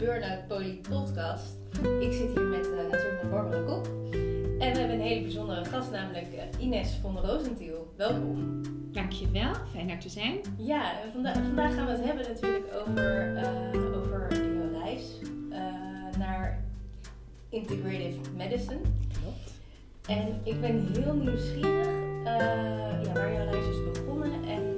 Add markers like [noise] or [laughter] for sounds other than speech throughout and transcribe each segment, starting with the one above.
Burnout Poly podcast. Ik zit hier met uh, natuurlijk Barbara Kok. En we hebben een hele bijzondere gast, namelijk uh, Ines van Roosentiel. Welkom. Dankjewel, fijn er te zijn. Ja, vanda vandaag gaan we het hebben natuurlijk over, uh, over jouw reis naar Integrative Medicine. Klopt. En ik ben heel nieuwsgierig ja, waar jouw reis is begonnen en, en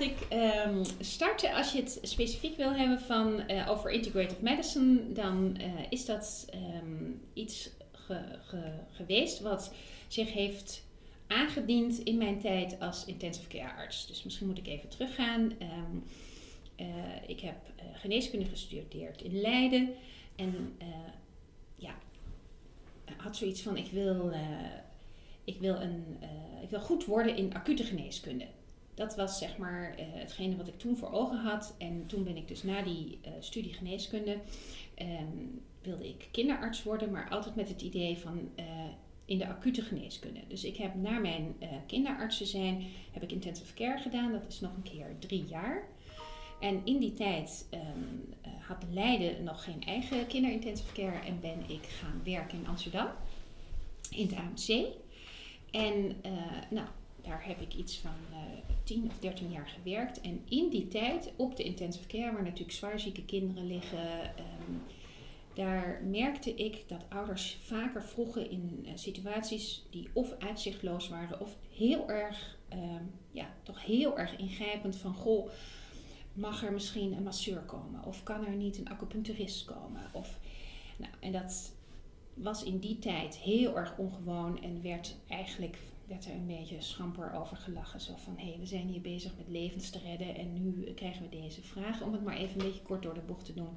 ik um, starten. Als je het specifiek wil hebben van, uh, over integrative medicine, dan uh, is dat um, iets ge, ge, geweest wat zich heeft aangediend in mijn tijd als intensive care arts. Dus misschien moet ik even teruggaan. Um, uh, ik heb geneeskunde gestudeerd in Leiden en ja, had zoiets van ik wil, ik wil, een, ik wil goed worden in acute geneeskunde dat was zeg maar uh, hetgene wat ik toen voor ogen had. En toen ben ik dus na die uh, studie geneeskunde, um, wilde ik kinderarts worden, maar altijd met het idee van uh, in de acute geneeskunde. Dus ik heb na mijn kinderartsen zijn, heb ik intensive care gedaan. Dat is nog een keer drie jaar. En in die tijd um, had Leiden nog geen eigen kinderintensive care en ben ik gaan werken in Amsterdam, in het AMC. En nou, daar heb ik iets van uh, 10 of 13 jaar gewerkt. En in die tijd op de intensive care, waar natuurlijk zwaarzieke kinderen liggen, um, daar merkte ik dat ouders vaker vroegen in uh, situaties die of uitzichtloos waren of heel erg, um, ja, toch heel erg ingrijpend van goh, mag er misschien een masseur komen? Of kan er niet een acupuncturist komen? Of, nou, en dat was in die tijd heel erg ongewoon en werd eigenlijk werd er een beetje schamper over gelachen. Zo van, hé, hey, we zijn hier bezig met levens te redden en nu krijgen we deze vraag. Om het maar even een beetje kort door de bocht te doen.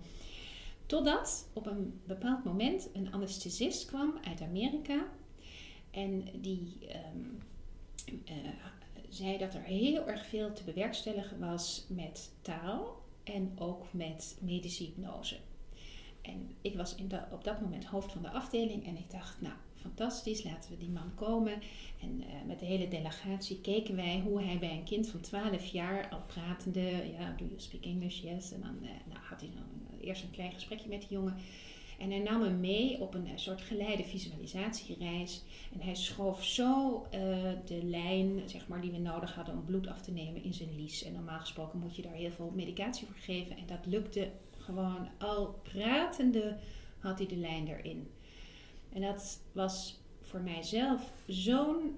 Totdat op een bepaald moment een anesthesist kwam uit Amerika. En die um, uh, zei dat er heel erg veel te bewerkstelligen was met taal en ook met medische hypnose. En ik was in op dat moment hoofd van de afdeling en ik dacht, nou, fantastisch, laten we die man komen. En uh, met de hele delegatie keken wij hoe hij bij een kind van 12 jaar al pratende, ja, do you speak English? Yes. En dan uh, nou, had hij dan eerst een klein gesprekje met die jongen. En hij nam hem mee op een soort geleide visualisatiereis. En hij schoof zo de lijn zeg maar, die we nodig hadden om bloed af te nemen in zijn lies. En normaal gesproken moet je daar heel veel medicatie voor geven. En dat lukte gewoon al pratende had hij de lijn erin. En dat was voor mijzelf zo'n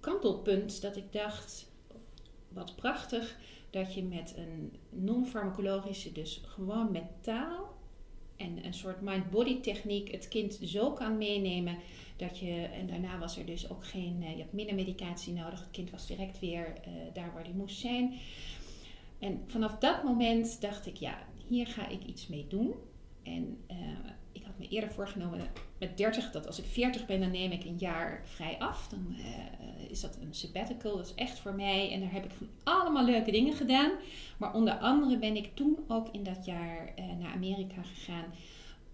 kantelpunt dat ik dacht, wat prachtig dat je met een non-farmacologische, dus gewoon met taal en een soort mind-body techniek het kind zo kan meenemen dat je, en daarna was er dus ook geen, uh, je hebt minder medicatie nodig, het kind was direct weer uh, daar waar hij moest zijn. En vanaf dat moment dacht ik, ja, hier ga ik iets mee doen. En ik me eerder voorgenomen met 30 dat als ik 40 ben, dan neem ik een jaar vrij af. Dan uh, is dat een sabbatical, dat is echt voor mij. En daar heb ik van allemaal leuke dingen gedaan. Maar onder andere ben ik toen ook in dat jaar uh, naar Amerika gegaan.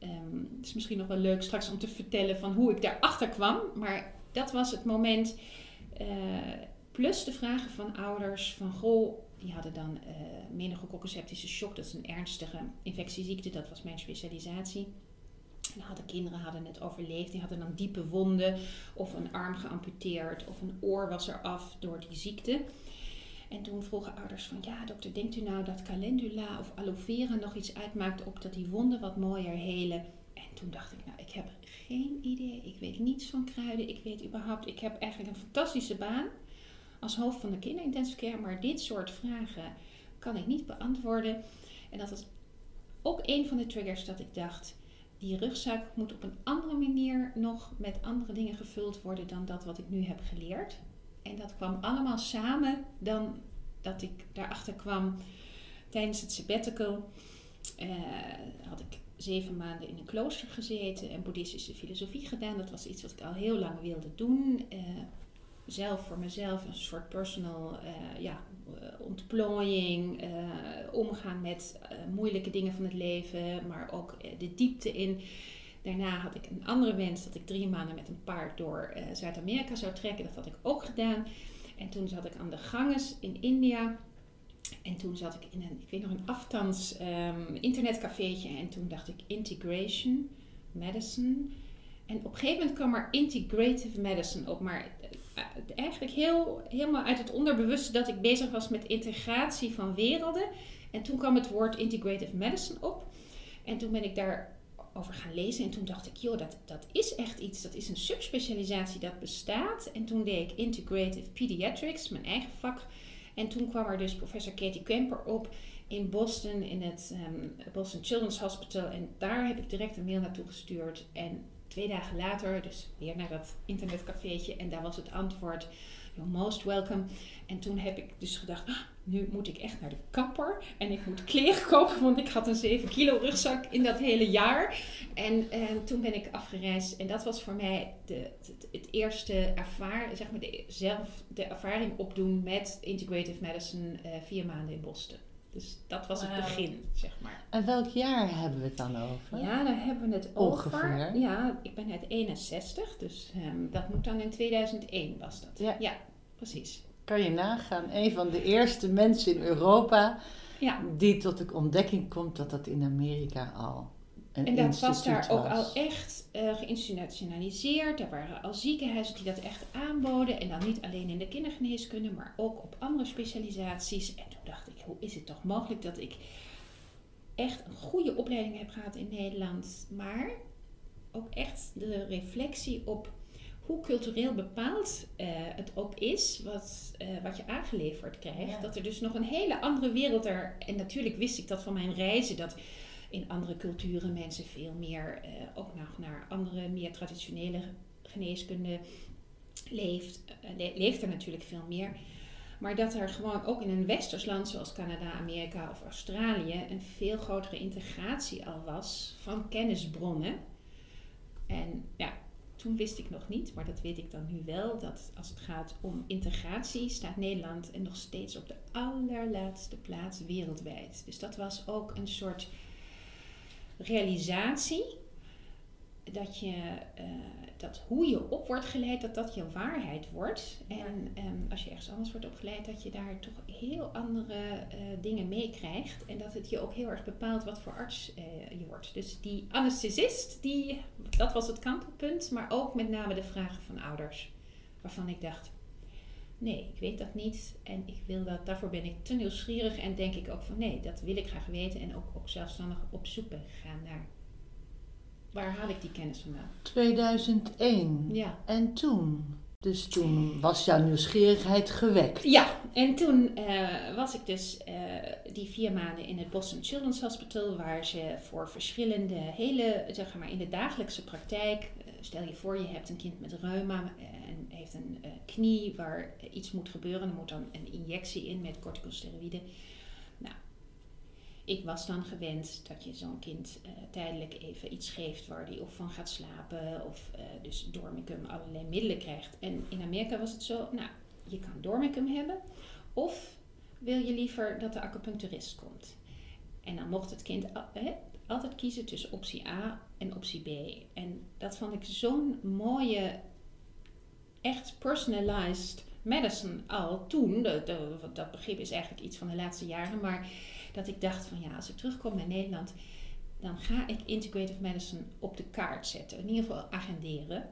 Um, het is misschien nog wel leuk straks om te vertellen van hoe ik daarachter kwam. Maar dat was het moment. Plus de vragen van ouders van goh, die hadden dan uh, meningococcoceptische shock. Dat is een ernstige infectieziekte. Dat was mijn specialisatie. En hadden kinderen hadden het overleefd. Die hadden dan diepe wonden of een arm geamputeerd of een oor was er af door die ziekte. En toen vroegen ouders van ja dokter, denkt u nou dat calendula of aloe vera nog iets uitmaakt op dat die wonden wat mooier helen? En toen dacht ik nou ik heb geen idee. Ik weet niets van kruiden. Ik weet überhaupt, ik heb eigenlijk een fantastische baan als hoofd van de kinderintensive care. Maar dit soort vragen kan ik niet beantwoorden. En dat was ook een van de triggers dat ik dacht die rugzak moet op een andere manier nog met andere dingen gevuld worden dan dat wat ik nu heb geleerd. En dat kwam allemaal samen dan dat ik daarachter kwam tijdens het sabbatical. Uh, had ik zeven maanden in een klooster gezeten en boeddhistische filosofie gedaan. Dat was iets wat ik al heel lang wilde doen. Uh, zelf voor mezelf een soort personal uh, ja, ontplooiing, uh, omgaan met uh, moeilijke dingen van het leven, maar ook de diepte in. Daarna had ik een andere wens dat ik drie maanden met een paard door Zuid-Amerika zou trekken. Dat had ik ook gedaan. En toen zat ik aan de Ganges in India. En toen zat ik in een, ik weet nog, een aftans um, internetcafeetje. En toen dacht ik integration, medicine. En op een gegeven moment kwam er integrative medicine op. Maar eigenlijk heel, helemaal uit het onderbewuste dat ik bezig was met integratie van werelden. En toen kwam het woord integrative medicine op. En toen ben ik daarover gaan lezen. En toen dacht ik, joh, dat, dat is echt iets. Dat is een subspecialisatie dat bestaat. En toen deed ik integrative pediatrics, mijn eigen vak. En toen kwam er dus professor Katie Kemper op in Boston, in het um, Boston Children's Hospital. En daar heb ik direct een mail naartoe gestuurd. En twee dagen later, dus weer naar dat internetcafeetje. En daar was het antwoord, you're most welcome. En toen heb ik dus gedacht, ah, nu moet ik echt naar de kapper. En ik moet kleren [laughs] kopen, want ik had een 7 kilo rugzak in dat hele jaar. En, en toen ben ik afgereisd. En dat was voor mij de, het, eerste ervaring, zeg maar, de, zelf de ervaring opdoen met integrative medicine uh, vier maanden in Boston. Dus dat was het begin, zeg maar. En welk jaar hebben we het dan over? Ja, daar hebben we het Ongeveer. over. Ja, ik ben uit 61, dus um, dat moet dan in 2001 was dat. Ja, ja precies. Kan je nagaan, een van de eerste mensen in Europa ja. die tot de ontdekking komt dat dat in Amerika al En dat was daar was. ook al echt uh, geïnstitutionaliseerd. Er waren al ziekenhuizen die dat echt aanboden. En dan niet alleen in de kindergeneeskunde, maar ook op andere specialisaties. En toen dacht ik, hoe is het toch mogelijk dat ik echt een goede opleiding heb gehad in Nederland, maar ook echt de reflectie op hoe cultureel bepaald uh, het ook is wat, uh, wat je aangeleverd krijgt. Ja. Dat er dus nog een hele andere wereld er. En natuurlijk wist ik dat van mijn reizen, dat in andere culturen mensen veel meer uh, ook nog naar andere, meer traditionele geneeskunde leeft. Le leeft er natuurlijk veel meer. Maar dat er gewoon ook in een westers land zoals Canada, Amerika of Australië een veel grotere integratie al was van kennisbronnen. En ja, toen wist ik nog niet, maar dat weet ik dan nu wel, dat als het gaat om integratie staat Nederland en nog steeds op de allerlaatste plaats wereldwijd. Dus dat was ook een soort realisatie dat je uh, dat hoe je op wordt geleid, dat dat je waarheid wordt. En um, als je ergens anders wordt opgeleid, dat je daar toch heel andere uh, dingen meekrijgt. En dat het je ook heel erg bepaalt wat voor arts uh, je wordt. Dus die anesthesist, die, dat was het kantelpunt. Maar ook met name de vragen van ouders. Waarvan ik dacht, nee, ik weet dat niet. En ik wil dat, daarvoor ben ik te nieuwsgierig. En denk ik ook van, nee, dat wil ik graag weten. En ook, ook zelfstandig op zoek ben gegaan naar Waar haal ik die kennis vandaan? 2001. Ja. En toen? Dus toen was jouw nieuwsgierigheid gewekt. Ja, en toen uh, was ik dus uh, die vier maanden in het Boston Children's Hospital, waar ze voor verschillende, hele, zeg maar in de dagelijkse praktijk, stel je voor je hebt een kind met reuma en heeft een knie waar iets moet gebeuren, er moet dan een injectie in met corticosteroïden. Nou, ik was dan gewend dat je zo'n kind uh, tijdelijk even iets geeft waar die of van gaat slapen of uh, dus dormicum allerlei middelen krijgt. En in Amerika was het zo, nou, je kan dormicum hebben of wil je liever dat de acupuncturist komt. En dan mocht het kind altijd kiezen tussen optie A en optie B. En dat vond ik zo'n mooie, echt personalized medicine al toen. Dat, dat begrip is eigenlijk iets van de laatste jaren, maar dat ik dacht van ja, als ik terugkom naar Nederland, dan ga ik integrative medicine op de kaart zetten. In ieder geval agenderen.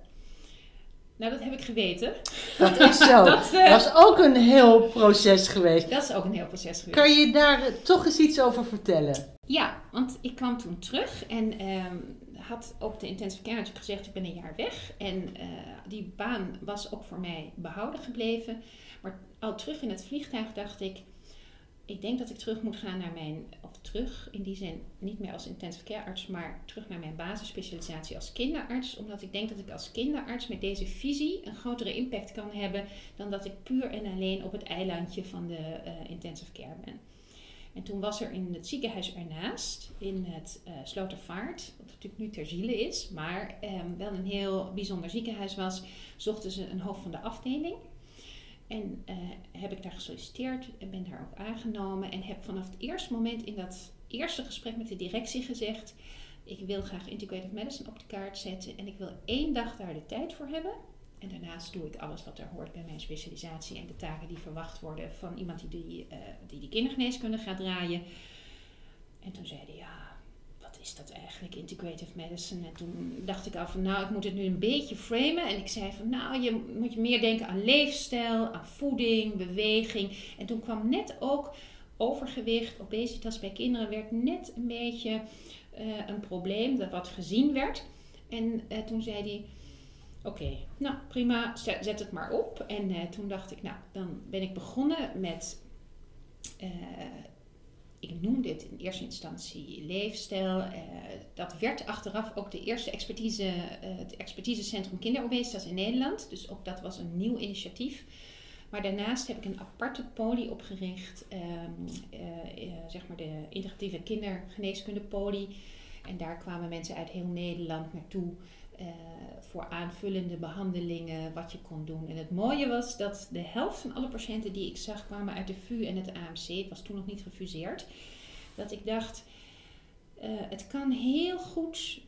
Nou, dat heb ik geweten. Dat is zo. [laughs] dat uh, was ook een heel proces geweest. Dat is ook een heel proces geweest. Kan je daar uh, toch eens iets over vertellen? Ja, want ik kwam toen terug en um, had op de intensive care gezegd, ik ben een jaar weg. En uh, die baan was ook voor mij behouden gebleven. Maar al terug in het vliegtuig dacht ik, ik denk dat ik terug moet gaan naar mijn, of terug in die zin, niet meer als intensive care arts, maar terug naar mijn basisspecialisatie als kinderarts. Omdat ik denk dat ik als kinderarts met deze visie een grotere impact kan hebben dan dat ik puur en alleen op het eilandje van de uh, intensive care ben. En toen was er in het ziekenhuis ernaast, in het uh, Slotervaart, wat natuurlijk nu ter ziele is, maar um, wel een heel bijzonder ziekenhuis was, zochten ze een hoofd van de afdeling. En uh, heb ik daar gesolliciteerd en ben daar ook aangenomen. En heb vanaf het eerste moment in dat eerste gesprek met de directie gezegd: Ik wil graag integrative medicine op de kaart zetten. En ik wil één dag daar de tijd voor hebben. En daarnaast doe ik alles wat er hoort bij mijn specialisatie en de taken die verwacht worden van iemand die die, eh, die, die kindergeneeskunde gaat draaien. En toen zei hij, ja, is dat eigenlijk, integrative medicine? En toen dacht ik al van, nou, ik moet het nu een beetje framen. En ik zei van, nou, je moet je meer denken aan leefstijl, aan voeding, beweging. En toen kwam net ook overgewicht, obesitas bij kinderen werd net een beetje eh, een probleem dat wat gezien werd. En eh, toen zei hij, oké, nou prima, zet, het maar op. En uh, toen dacht ik, nou, dan ben ik begonnen met, ik noem dit in eerste instantie leefstijl. dat werd achteraf ook de eerste expertise, het expertisecentrum kinderobesitas in Nederland. Dus ook dat was een nieuw initiatief. Maar daarnaast heb ik een aparte poli opgericht, um, uh, zeg maar de integratieve kindergeneeskunde poli. En daar kwamen mensen uit heel Nederland naartoe uh, voor aanvullende behandelingen, wat je kon doen. En het mooie was dat de helft van alle patiënten die ik zag kwamen uit de VU en het AMC. Het was toen nog niet gefuseerd. Dat ik dacht, het kan heel goed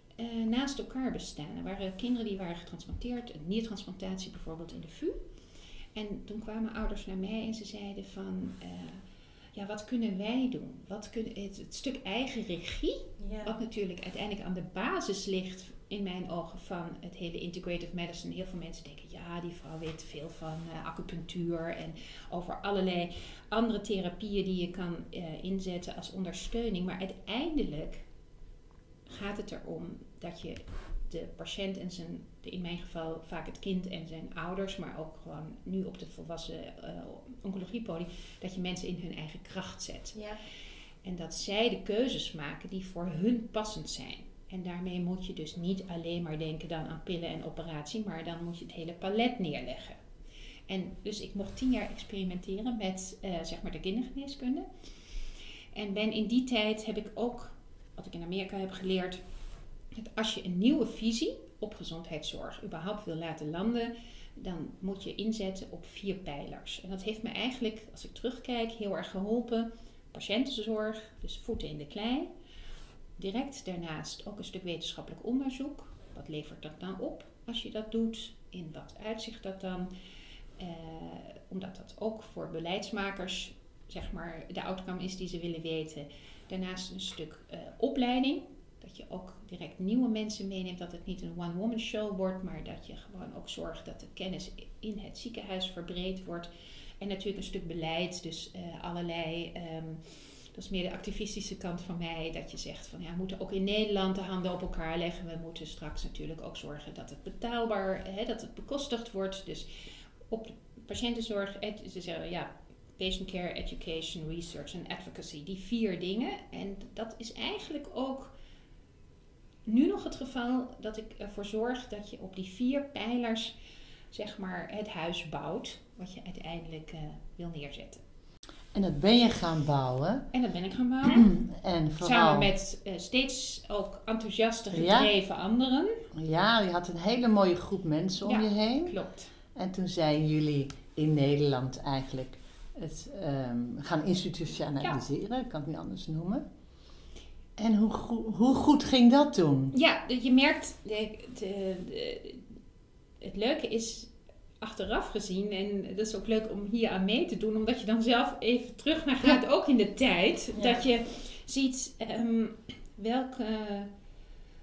naast elkaar bestaan. Er waren kinderen die waren getransplanteerd, een niertransplantatie bijvoorbeeld in de VU. En toen kwamen ouders naar mij en ze zeiden van, ja, wat kunnen wij doen? Wat kunnen, het, het stuk eigen regie, ja. wat natuurlijk uiteindelijk aan de basis ligt in mijn ogen van het hele integrative medicine. Heel veel mensen denken, ja, die vrouw weet veel van uh, acupunctuur en over allerlei andere therapieën die je kan uh, inzetten als ondersteuning. Maar uiteindelijk gaat het erom dat je de patiënt en zijn, in mijn geval vaak het kind en zijn ouders, maar ook gewoon nu op de volwassen uh, oncologiepolie, dat je mensen in hun eigen kracht zet. Ja. En dat zij de keuzes maken die voor hun passend zijn. En daarmee moet je dus niet alleen maar denken dan aan pillen en operatie, maar dan moet je het hele palet neerleggen. En dus ik mocht tien jaar experimenteren met uh, zeg maar de kindergeneeskunde. En ben in die tijd heb ik ook, wat ik in Amerika heb geleerd, dat als je een nieuwe visie op gezondheidszorg überhaupt wil laten landen, dan moet je inzetten op vier pijlers. En dat heeft me eigenlijk, als ik terugkijk, heel erg geholpen. Patiëntenzorg, dus voeten in de klei. Direct daarnaast ook een stuk wetenschappelijk onderzoek. Wat levert dat dan op als je dat doet? In wat uitzicht dat dan? Eh, omdat dat ook voor beleidsmakers zeg maar, de outcome is die ze willen weten. Daarnaast een stuk uh, opleiding. Dat je ook direct nieuwe mensen meeneemt. Dat het niet een one-woman show wordt, maar dat je gewoon ook zorgt dat de kennis in het ziekenhuis verbreed wordt. En natuurlijk een stuk beleid, dus uh, allerlei. Um, dat is meer de activistische kant van mij. Dat je zegt van ja, we moeten ook in Nederland de handen op elkaar leggen. We moeten straks natuurlijk ook zorgen dat het betaalbaar, hè, dat het bekostigd wordt. Dus op patiëntenzorg, ze zeggen ja, patient care, education, research en advocacy. Die vier dingen. En dat is eigenlijk ook nu nog het geval dat ik ervoor zorg dat je op die vier pijlers zeg maar het huis bouwt wat je uiteindelijk uh, wil neerzetten. En dat ben je gaan bouwen. En dat ben ik gaan bouwen. [clears throat] en vooral... Samen met uh, steeds ook enthousiaste gedreven ja. anderen. Ja, je had een hele mooie groep mensen om ja, je heen. klopt. En toen zijn jullie in Nederland eigenlijk het um, gaan institutionaliseren, ik kan het niet anders noemen. En hoe, hoe goed ging dat toen? Ja, je merkt, de, de, de, het leuke is achteraf gezien, en dat is ook leuk om hier aan mee te doen, omdat je dan zelf even terug naar gaat, ja. ook in de tijd, ja. dat je ziet um, welke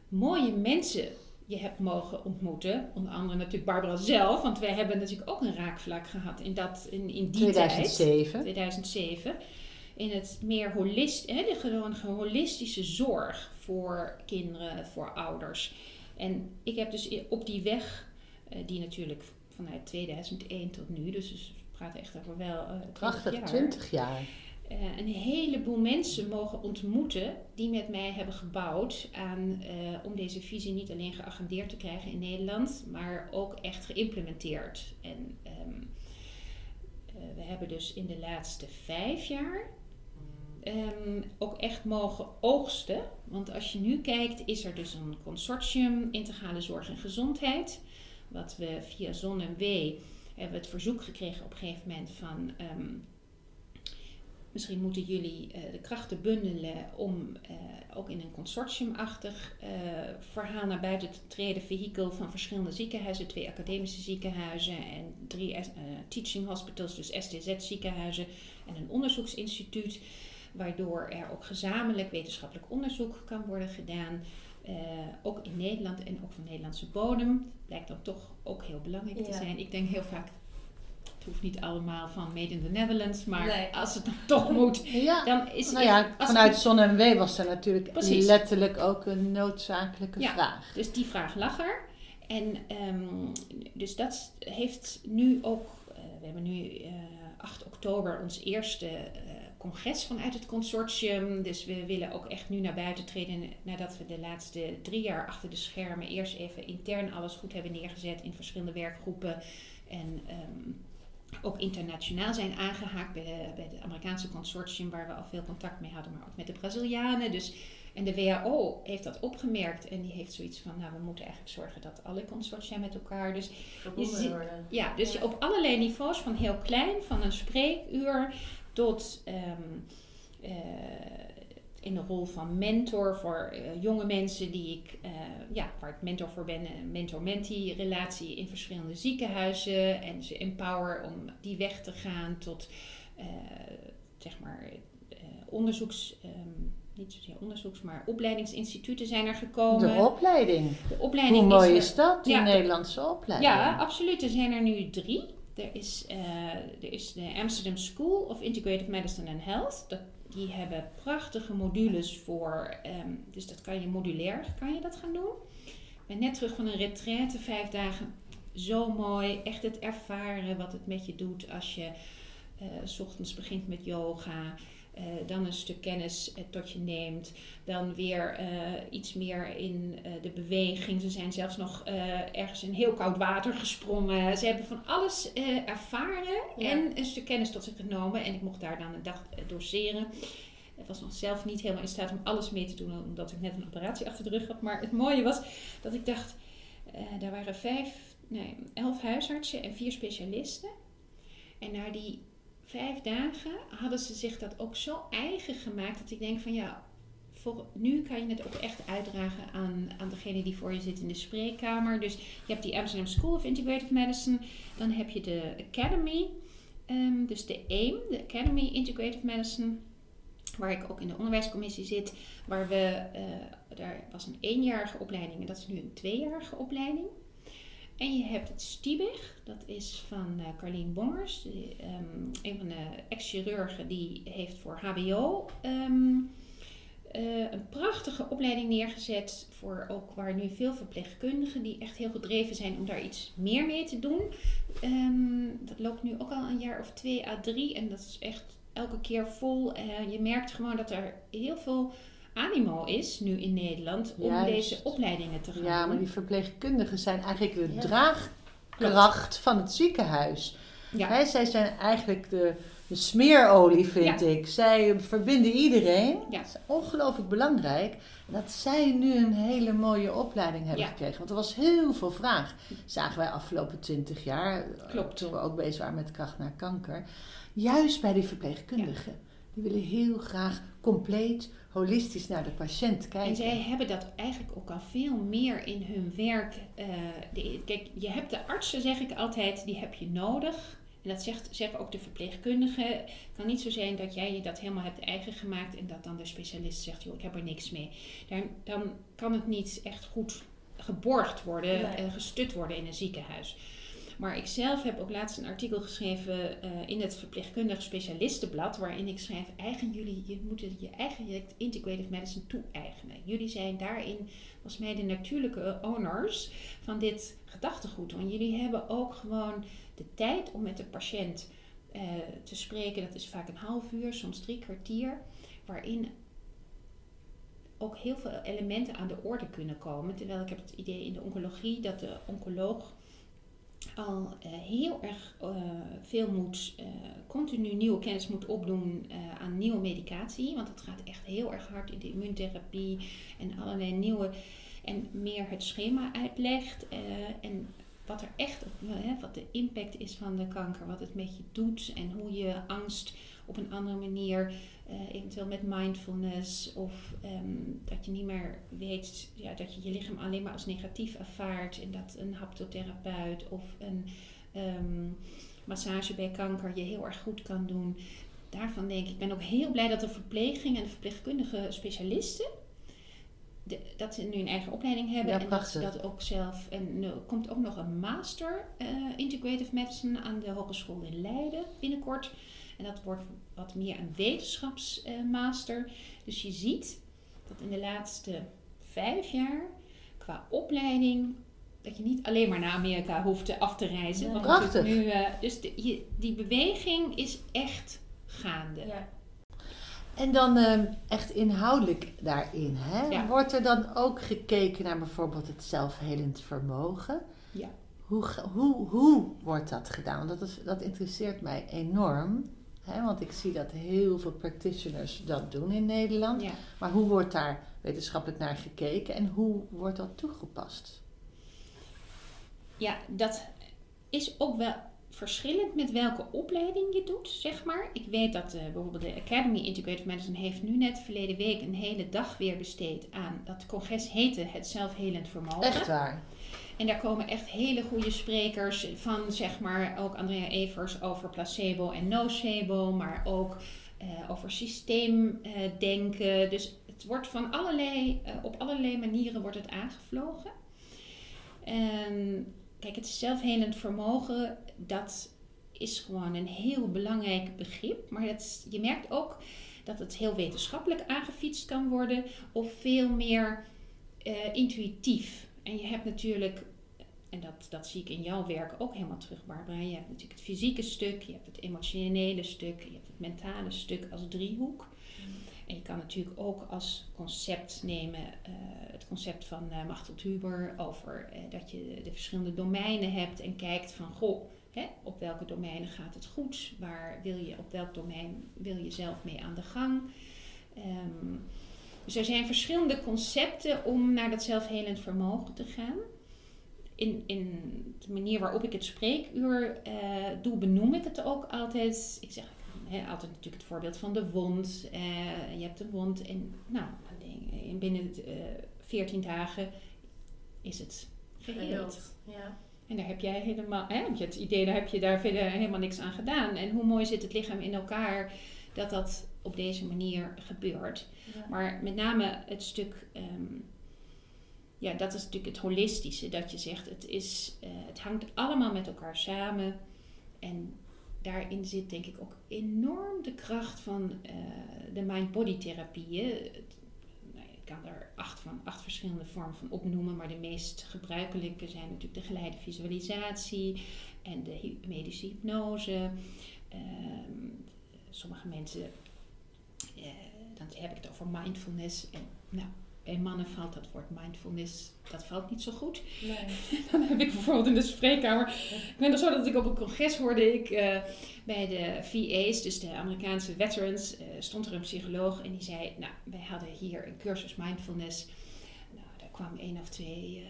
mooie mensen je hebt mogen ontmoeten. Onder andere natuurlijk Barbara zelf, want wij hebben natuurlijk ook een raakvlak gehad in, dat, in, in die 2007. tijd. 2007 in het meer holist, hè, de gewoon holistische zorg voor kinderen, voor ouders. En ik heb dus op die weg, uh, die natuurlijk vanuit 2001 tot nu, dus we praten echt over wel uh, 20 Prachtig, jaar. 20 jaar. Uh, een heleboel mensen mogen ontmoeten die met mij hebben gebouwd aan, uh, om deze visie niet alleen geagendeerd te krijgen in Nederland, maar ook echt geïmplementeerd. En um, we hebben dus in de laatste vijf jaar um, ook echt mogen oogsten. Want als je nu kijkt, is er dus een consortium integrale zorg en gezondheid. Wat we via Zon en W hebben het verzoek gekregen op een gegeven moment van um, Misschien moeten jullie de krachten bundelen om ook in een consortiumachtig verhaal naar buiten te treden. Vehikel van verschillende ziekenhuizen, twee academische ziekenhuizen en drie teaching hospitals, dus STZ ziekenhuizen en een onderzoeksinstituut. Waardoor er ook gezamenlijk wetenschappelijk onderzoek kan worden gedaan. Uh, ook in Nederland en ook van Nederlandse bodem. Blijkt dan toch ook heel belangrijk te zijn. Ik denk heel vaak, het hoeft niet allemaal van Made in the Netherlands, maar als het dan [laughs] toch moet, ja. dan is nou ja, vanuit Zon en W was er natuurlijk letterlijk ook een noodzakelijke ja, vraag. Dus die vraag lag er. En um, dus dat heeft nu ook, uh, we hebben nu uh, eh, 8 oktober ons eerste congres vanuit het consortium. Dus we willen ook echt nu naar buiten treden nadat we de laatste drie jaar achter de schermen eerst even intern alles goed hebben neergezet in verschillende werkgroepen. En ehm, ook internationaal zijn aangehaakt bij, de, bij het Amerikaanse consortium waar we al veel contact mee hadden, maar ook met de Brazilianen. Dus, en de WHO heeft dat opgemerkt en die heeft zoiets van, nou we moeten eigenlijk zorgen dat alle consortia met elkaar dus. Ja, dus op allerlei niveaus, van heel klein, van een spreekuur tot ehm, eh, in de rol van mentor voor eh, jonge mensen die ik, uh, ja, waar ik mentor voor ben, een mentor-mentee relatie in verschillende ziekenhuizen en ze empower om die weg te gaan tot zeg maar onderzoeks. Um, niet zozeer onderzoeks, maar opleidingsinstituten zijn er gekomen. De opleiding. De opleiding Hoe mooi is, dat, die Nederlandse opleiding? Ja, absoluut. Er zijn er nu drie. Er is, uh, er is de Amsterdam School of Integrative Medicine and Health. Dat, die hebben prachtige modules voor, um, dus dat kan je modulair kan je dat gaan doen. Ik ben net terug van een retraite, vijf dagen. Zo mooi, echt het ervaren wat het met je doet als je uh, s ochtends begint met yoga. Uh, dan een stuk kennis uh, tot je neemt. Dan weer uh, iets meer in de beweging. Ze zijn zelfs nog ergens in heel koud water gesprongen. Ze hebben van alles ervaren en een stuk kennis tot zich genomen. En ik mocht daar dan een dag doseren. Ik was nog zelf niet helemaal in staat om alles mee te doen, omdat ik net een operatie achter de rug had. Maar het mooie was dat ik dacht, daar waren vijf, nee, elf huisartsen en vier specialisten. En naar die vijf dagen hadden ze zich dat ook zo eigen gemaakt dat ik denk van ja, voor, nu kan je het ook echt uitdragen aan, aan degene die voor je zit in de spreekkamer. Dus je hebt die Amsterdam School of Integrative Medicine, dan heb je de Academy, um, dus de AIM, de Academy Integrative Medicine, waar ik ook in de onderwijscommissie zit, waar we, uh, daar was een eenjarige opleiding en dat is nu een tweejarige opleiding. En je hebt het Stiebig, dat is van uh, Carlien Bongers, um, een van de ex-chirurgen die heeft voor HBO um, uh, een prachtige opleiding neergezet. Voor ook waar nu veel verpleegkundigen die echt heel gedreven zijn om daar iets meer mee te doen. Um, dat loopt nu ook al een jaar of twee à drie en dat is echt elke keer vol. Uh, je merkt gewoon dat er heel veel animo is nu in Nederland om deze opleidingen te gaan Ja, maar die verpleegkundigen zijn eigenlijk de draagkracht van het ziekenhuis. Ja. zij zijn eigenlijk de, de smeerolie, vind ik. Zij verbinden iedereen. Ja. Dat is ongelooflijk belangrijk. Dat zij nu een hele mooie opleiding hebben gekregen. Want er was heel veel vraag. Zagen wij afgelopen twintig jaar. Klopt. Toen we ook bezig waren met kracht naar kanker. Juist bij die verpleegkundigen. Die willen heel graag compleet holistisch naar de patiënt kijken. En zij hebben dat eigenlijk ook al veel meer in hun werk. Uh, kijk, je hebt de artsen, zeg ik altijd, die heb je nodig. En dat zegt, zeggen ook de verpleegkundigen. Het kan niet zo zijn dat jij je dat helemaal hebt eigen gemaakt en dat dan de specialist zegt, joh, ik heb er niks mee. Dan, dan kan het niet echt goed geborgd worden en gestut worden in een ziekenhuis. Maar ik zelf heb ook laatst een artikel geschreven uh, in het verpleegkundig specialistenblad, waarin ik schrijf, eigen jullie, je moet je eigen integrative medicine toe-eigenen. Jullie zijn daarin, volgens mij, de natuurlijke owners van dit gedachtegoed. Want jullie hebben ook gewoon de tijd om met de patiënt uh, te spreken. Dat is vaak een half uur, soms drie kwartier, waarin ook heel veel elementen aan de orde kunnen komen. Terwijl ik heb het idee in de oncologie dat de oncoloog al uh, heel erg uh, veel moet, uh, continu nieuwe kennis moet opdoen aan nieuwe medicatie. Want het gaat echt heel erg hard in de immuuntherapie en allerlei nieuwe en meer het schema uitlegt. en wat er echt, wat de impact is van de kanker, wat het met je doet en hoe je angst op een andere manier, uh, eventueel met mindfulness of ehm, dat je niet meer weet ja, dat je je lichaam alleen maar als negatief ervaart en dat een haptotherapeut of een ehm, massage bij kanker je heel erg goed kan doen. Daarvan denk ik, ik ben ook heel blij dat de verpleging en de verpleegkundige specialisten dat ze nu een eigen opleiding hebben en dat ze dat ook zelf. En er komt ook nog een master uh, integrative medicine aan de Hogeschool in Leiden binnenkort. En dat wordt wat meer een wetenschapsmaster. Dus je ziet dat in de laatste vijf jaar qua opleiding dat je niet alleen maar naar Amerika hoeft af te reizen. Ja, prachtig. Nu, uh, dus de, die beweging is echt gaande. Ja. En dan uh, echt inhoudelijk daarin. Hè? Wordt er dan ook gekeken naar bijvoorbeeld het zelfhelend vermogen? Ja. Hoe, hoe, hoe wordt dat gedaan? Dat, is, dat interesseert mij enorm. Want ik zie dat heel veel practitioners dat doen in Nederland. Ja. Maar hoe wordt daar wetenschappelijk naar gekeken en hoe wordt dat toegepast? Ja, dat is ook wel verschillend met welke opleiding je doet, zeg maar. Ik weet dat uh, bijvoorbeeld de Academy Integrative Medicine heeft nu net verleden week een hele dag weer besteed aan dat congres heette het zelfhelend vermogen. Echt waar. En daar komen echt hele goede sprekers van, zeg maar, ook Andrea Evers over placebo en nocebo, maar ook uh, over systeemdenken. Uh, dus het wordt van allerlei, uh, op allerlei manieren wordt het aangevlogen. En Kijk, het zelfhelend vermogen, dat is gewoon een heel belangrijk begrip. Maar je merkt ook dat het heel wetenschappelijk aangefietst kan worden of veel meer intuïtief. En je hebt natuurlijk, en dat, dat zie ik in jouw werk ook helemaal terug, Barbara. Je hebt natuurlijk het fysieke stuk, je hebt het emotionele stuk, je hebt het mentale stuk als driehoek. En je kan natuurlijk ook als concept nemen uh, het concept van uh, Machtel Huber over uh, dat je de verschillende domeinen hebt en kijkt van goh, hè, op welke domeinen gaat het goed? Waar wil je, op welk domein wil je zelf mee aan de gang? Um, dus er zijn verschillende concepten om naar dat zelfhelend vermogen te gaan. In, in de manier waarop ik het spreekuur doe, benoem ik het ook altijd. Ik zeg, altijd natuurlijk het voorbeeld van de wond. Uh, je hebt een wond en nou, binnen uh, eh, 14 dagen is het geheeld. Ja. En daar heb jij helemaal, hè, heb je het idee, daar heb je daar verder helemaal niks aan gedaan. En hoe mooi zit het lichaam in elkaar dat dat op deze manier gebeurt. Ja. Maar met name het stuk, um, ja, dat is natuurlijk het holistische. Dat je zegt, het, is, uh, het hangt allemaal met elkaar samen. En daarin zit denk ik ook enorm de kracht van uh, de mind-body therapieën. Nou, ik kan er acht, van, acht verschillende vormen van opnoemen, maar de meest gebruikelijke zijn natuurlijk de geleide visualisatie en de medische hypnose. Uh, sommige mensen, uh, dan heb ik het over mindfulness. En nou, bij mannen valt dat woord mindfulness, dat valt niet zo goed. Nee. [laughs] Dan heb ik bijvoorbeeld in de spreekkamer. Ik ben er zo dat ik op een congres hoorde ik uh, bij de VA's, dus de Amerikaanse veterans, uh, stond er een psycholoog en die zei: Nou, wij hadden hier een cursus mindfulness. Nou, daar kwam één of twee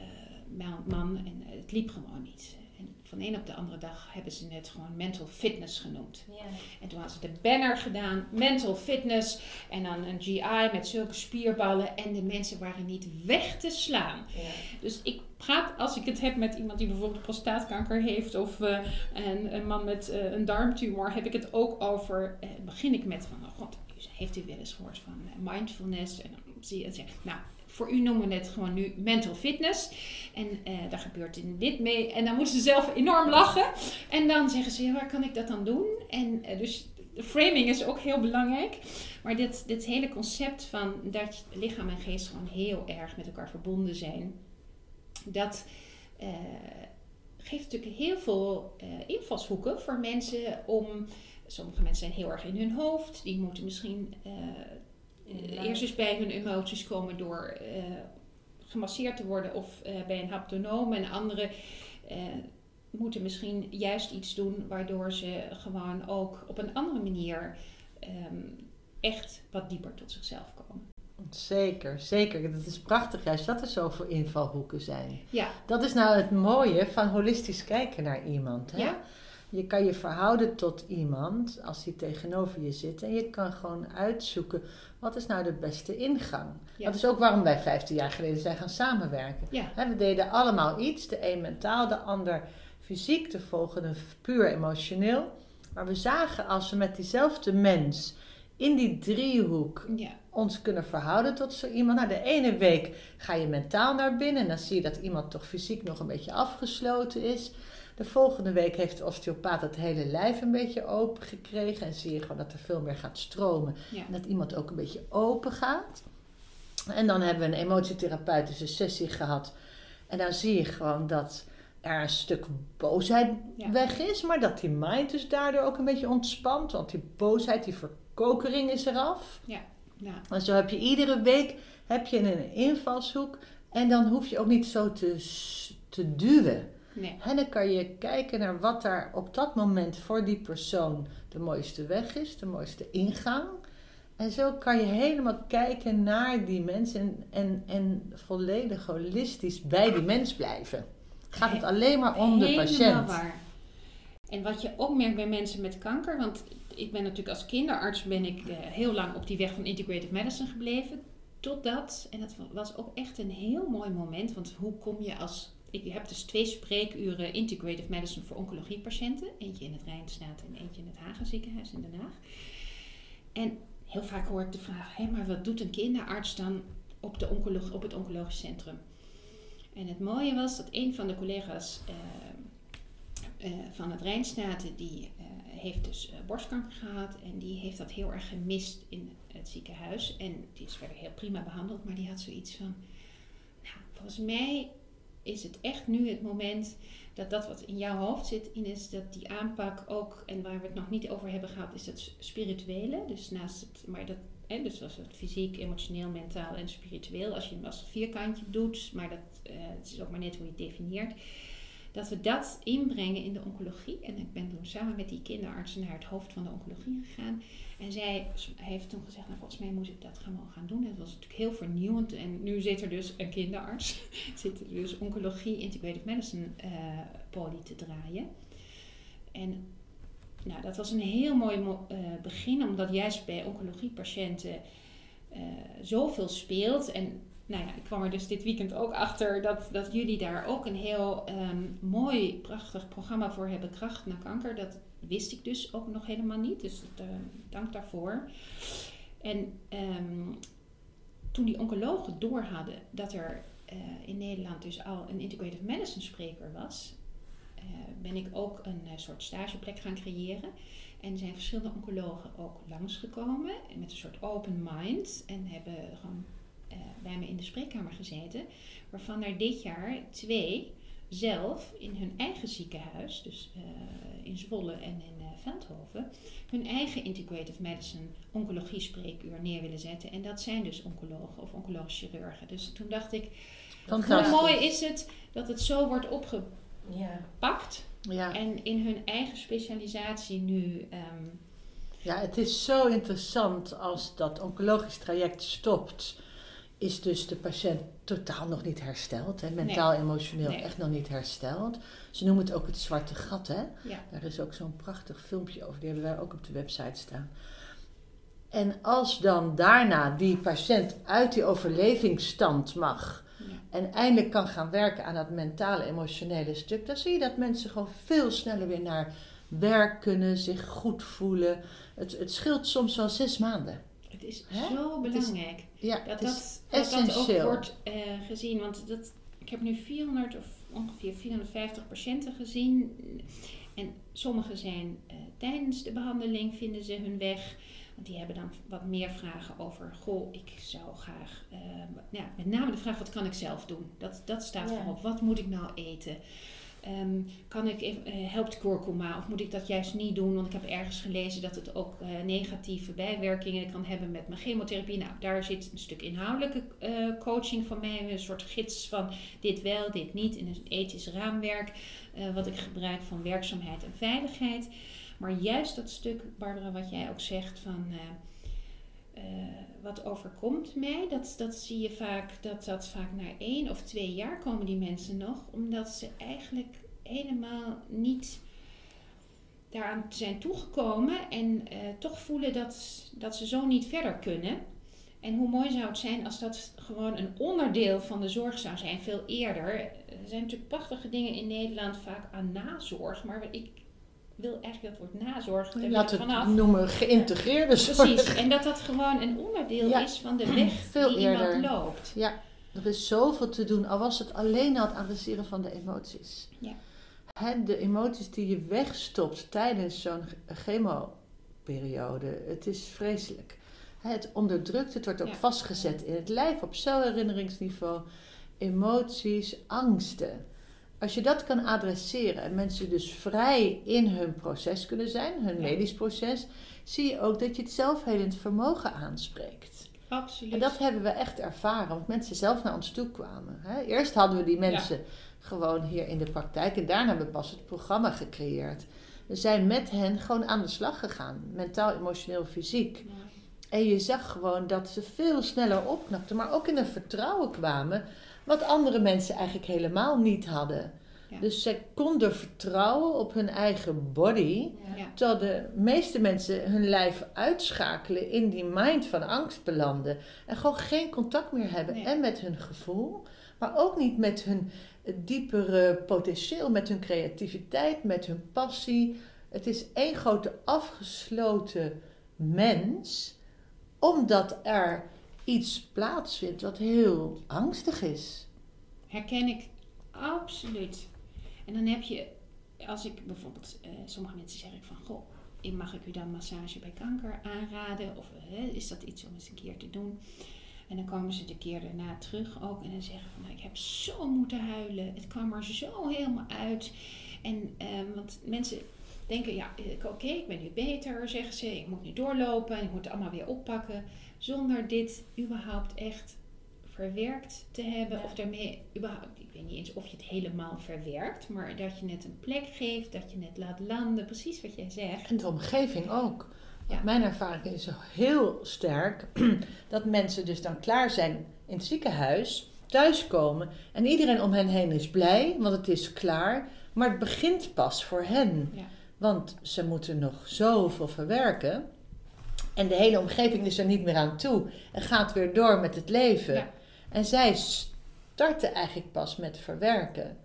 uh, man en het liep gewoon niet van de een op de andere dag hebben ze het gewoon mental fitness genoemd. Ja. En toen hadden ze de banner gedaan, mental fitness. En dan een GI met zulke spierballen. En de mensen waren niet weg te slaan. Ja. Dus ik praat, als ik het heb met iemand die bijvoorbeeld prostaatkanker heeft. Of uh, een, een, man met uh, een darmtumor. Heb ik het ook over, uh, begin ik met van, oh god, heeft u wel eens gehoord van mindfulness? En dan zie je het zeggen, nou voor u noemen we het gewoon nu mental fitness. En uh, daar gebeurt dit mee. En dan moeten ze zelf enorm lachen. En dan zeggen ze, ja, waar kan ik dat dan doen? En uh, dus de framing is ook heel belangrijk. Maar dit, dit hele concept van dat lichaam en geest gewoon heel erg met elkaar verbonden zijn. Dat uh, geeft natuurlijk heel veel invalshoeken voor mensen om... Sommige mensen zijn heel erg in hun hoofd. Die moeten misschien uh, eerst eens bij hun emoties komen door gemasseerd te worden of uh, bij een haptonoom. En anderen moeten misschien juist iets doen waardoor ze gewoon ook op een andere manier um, echt wat dieper tot zichzelf komen. Zeker, zeker. Dat is prachtig juist dat er zoveel invalhoeken zijn. Ja. Dat is nou het mooie van holistisch kijken naar iemand. Hè? Ja. Je kan je verhouden tot iemand als die tegenover je zit. En je kan gewoon uitzoeken wat is nou de beste ingang. Ja. Dat is ook waarom wij 15 jaar geleden zijn gaan samenwerken. Ja. We deden allemaal iets. De een mentaal, de ander fysiek, de volgende puur emotioneel. Maar we zagen als we met diezelfde mens in die driehoek Ja. ons kunnen verhouden tot zo iemand. Nou, de ene week ga je mentaal naar binnen en dan zie je dat iemand toch fysiek nog een beetje afgesloten is. De volgende week heeft de osteopaat het hele lijf een beetje open gekregen en zie je gewoon dat er veel meer gaat stromen Ja. en dat iemand ook een beetje open gaat. En dan hebben we een emotietherapeutische sessie gehad en dan zie je gewoon dat er een stuk boosheid Ja. weg is, maar dat die mind dus daardoor ook een beetje ontspant, want die boosheid, die verkokering is eraf. Ja. En zo heb je iedere week heb je een invalshoek. En dan hoef je ook niet zo te, te duwen. Nee. En dan kan je kijken naar wat daar op dat moment voor die persoon de mooiste weg is, de mooiste ingang. En zo kan je helemaal kijken naar die mens en, en, en volledig holistisch bij die mens blijven. Gaat het alleen maar om de Helemaal patiënt. waar. En wat je ook merkt bij mensen met kanker, want ik ben natuurlijk als kinderarts ben ik eh, heel lang op die weg van integrative medicine gebleven. Totdat, en dat was ook echt een heel mooi moment, want hoe kom je als... Ik heb dus twee spreekuren integrative medicine voor oncologiepatiënten. Eentje in het Rijnstaat en eentje in het Hagen ziekenhuis in Den Haag. En heel vaak hoor ik de vraag, hé, maar wat doet een kinderarts dan op, de op het oncologisch centrum? En het mooie was dat een van de collega's eh, eh, van het Rijnstaten, die eh, heeft dus borstkanker gehad en die heeft dat heel erg gemist in het ziekenhuis. En die is verder heel prima behandeld, maar die had zoiets van, nou, volgens mij is het echt nu het moment dat dat wat in jouw hoofd zit, Ines, dat die aanpak ook, en waar we het nog niet over hebben gehad, is het spirituele. Dus naast het, maar dat, hè, dus als het fysiek, emotioneel, mentaal en spiritueel, als je hem als vierkantje doet, maar dat eh, het is ook maar net hoe je het definieert, dat we dat inbrengen in de oncologie. En ik ben toen samen met die kinderarts naar het hoofd van de oncologie gegaan. En zij heeft toen gezegd, nou volgens mij moet ik dat gewoon gaan doen. Dat was natuurlijk heel vernieuwend. En nu zit er dus een kinderarts, [laughs] zit er dus oncologie, integrative medicine poli te draaien. En nou, dat was een heel mooi mo- eh, begin, omdat juist bij oncologiepatiënten eh zoveel speelt. En nou ja, ik kwam er dus dit weekend ook achter dat, dat jullie daar ook een heel ehm, mooi, prachtig programma voor hebben. Kracht na kanker. Dat wist ik dus ook nog helemaal niet. Dus eh, dank daarvoor. En ehm, toen die oncologen door hadden dat er eh, in Nederland dus al een integrative medicine spreker was, eh, ben ik ook een soort stageplek gaan creëren. En zijn verschillende oncologen ook langsgekomen met een soort open mind en hebben gewoon eh, bij me in de spreekkamer gezeten, waarvan er dit jaar twee zelf in hun eigen ziekenhuis, dus eh, in Zwolle en in eh, Veldhoven, hun eigen integrative medicine oncologie spreekuur neer willen zetten. En dat zijn dus oncologen of oncologische chirurgen. Dus toen dacht ik, hoe Fantastisch. mooi is het dat het zo wordt opgepakt Ja. Ja. en in hun eigen specialisatie nu. ehm, Ja, het is zo interessant als dat oncologisch traject stopt. Is dus de patiënt totaal nog niet hersteld. Hè? Mentaal, emotioneel Nee. echt nog niet hersteld. Ze noemen het ook het zwarte gat. Hè? ja, Daar is ook zo'n prachtig filmpje over. Die hebben wij ook op de website staan. En als dan daarna die patiënt uit die overlevingsstand mag. ja, En eindelijk kan gaan werken aan dat mentale, emotionele stuk. Dan zie je dat mensen gewoon veel sneller weer naar werk kunnen, zich goed voelen. Het, het scheelt soms wel zes maanden. Het is Hè? zo is belangrijk. Ja, dat dat, dat, dat ook wordt eh, gezien. Want dat, ik heb nu 400 of ongeveer 450 patiënten gezien. En sommige zijn eh, tijdens de behandeling vinden ze hun weg. Want die hebben dan wat meer vragen over, goh, ik zou graag, eh, ja, met name de vraag, wat kan ik zelf doen? Dat, dat staat Ja. voorop. Wat moet ik nou eten? Ehm, kan ik, eh, helpt kurkuma of moet ik dat juist niet doen? Want ik heb ergens gelezen dat het ook eh, negatieve bijwerkingen kan hebben met mijn chemotherapie. Nou, daar zit een stuk inhoudelijke eh, coaching van mij, een soort gids van dit wel, dit niet, in een ethisch raamwerk wat ik gebruik van werkzaamheid en veiligheid. Maar juist dat stuk, Barbara, wat jij ook zegt van. Eh, wat overkomt mij. Dat, dat zie je vaak, dat dat vaak na één of twee jaar komen die mensen nog. Omdat ze eigenlijk helemaal niet daaraan zijn toegekomen en uh, toch voelen dat, dat ze zo niet verder kunnen. En hoe mooi zou het zijn als dat gewoon een onderdeel van de zorg zou zijn, veel eerder. Er zijn natuurlijk prachtige dingen in Nederland vaak aan nazorg, maar ik wil eigenlijk dat woord nazorg. Laten we het noemen geïntegreerde zorg. Precies, en dat dat gewoon een onderdeel is van de weg [clears throat] veel die eerder. iemand loopt. Ja, er is zoveel te doen, al was het alleen al het adresseren van de emoties. Ja. de emoties die je wegstopt tijdens zo'n chemoperiode, het is vreselijk. Het onderdrukt, het wordt ook vastgezet in het lijf op celherinneringsniveau. Emoties, angsten. Als je dat kan adresseren en mensen dus vrij in hun proces kunnen zijn, hun medisch proces, zie je ook dat je het zelfhelend vermogen aanspreekt. Absoluut. En dat hebben we echt ervaren, want mensen zelf naar ons toe kwamen. Eerst hadden we die mensen gewoon hier in de praktijk en daarna hebben we pas het programma gecreëerd. We zijn met hen gewoon aan de slag gegaan, mentaal, emotioneel, fysiek. En je zag gewoon dat ze veel sneller opknapten, maar ook in een vertrouwen kwamen, wat andere mensen eigenlijk helemaal niet hadden. Dus ze konden vertrouwen op hun eigen body, ja. terwijl de meeste mensen hun lijf uitschakelen in die mind van angst belanden en gewoon geen contact meer hebben en met hun gevoel, maar ook niet met hun diepere potentieel, met hun creativiteit, met hun passie. Het is één grote afgesloten mens omdat er iets plaatsvindt wat heel angstig is. Herken ik absoluut. En dan heb je, als ik bijvoorbeeld, uh, sommige mensen zeggen van, goh, mag ik u dan massage bij kanker aanraden? Of uh, is dat iets om eens een keer te doen? En dan komen ze de keer daarna terug ook en dan zeggen van, nou, ik heb zo moeten huilen. Het kwam er zo helemaal uit. En, uh, want mensen denken, ja, oké, ik ben nu beter, zeggen ze. Ik moet nu doorlopen en ik moet het allemaal weer oppakken. Zonder dit überhaupt echt verwerkt te hebben. Of daarmee überhaupt, ik weet niet eens of je het helemaal verwerkt. Maar dat je net een plek geeft, dat je net laat landen. Precies wat jij zegt. En de omgeving ook. Ja. Mijn ervaring is heel sterk [clears throat] dat mensen dus dan klaar zijn in het ziekenhuis, thuiskomen en iedereen om hen heen is blij, want het is klaar. Maar het begint pas voor hen. Ja. Want ze moeten nog zoveel verwerken. En de hele omgeving is er niet meer aan toe. En gaat weer door met het leven. En zij starten eigenlijk pas met verwerken.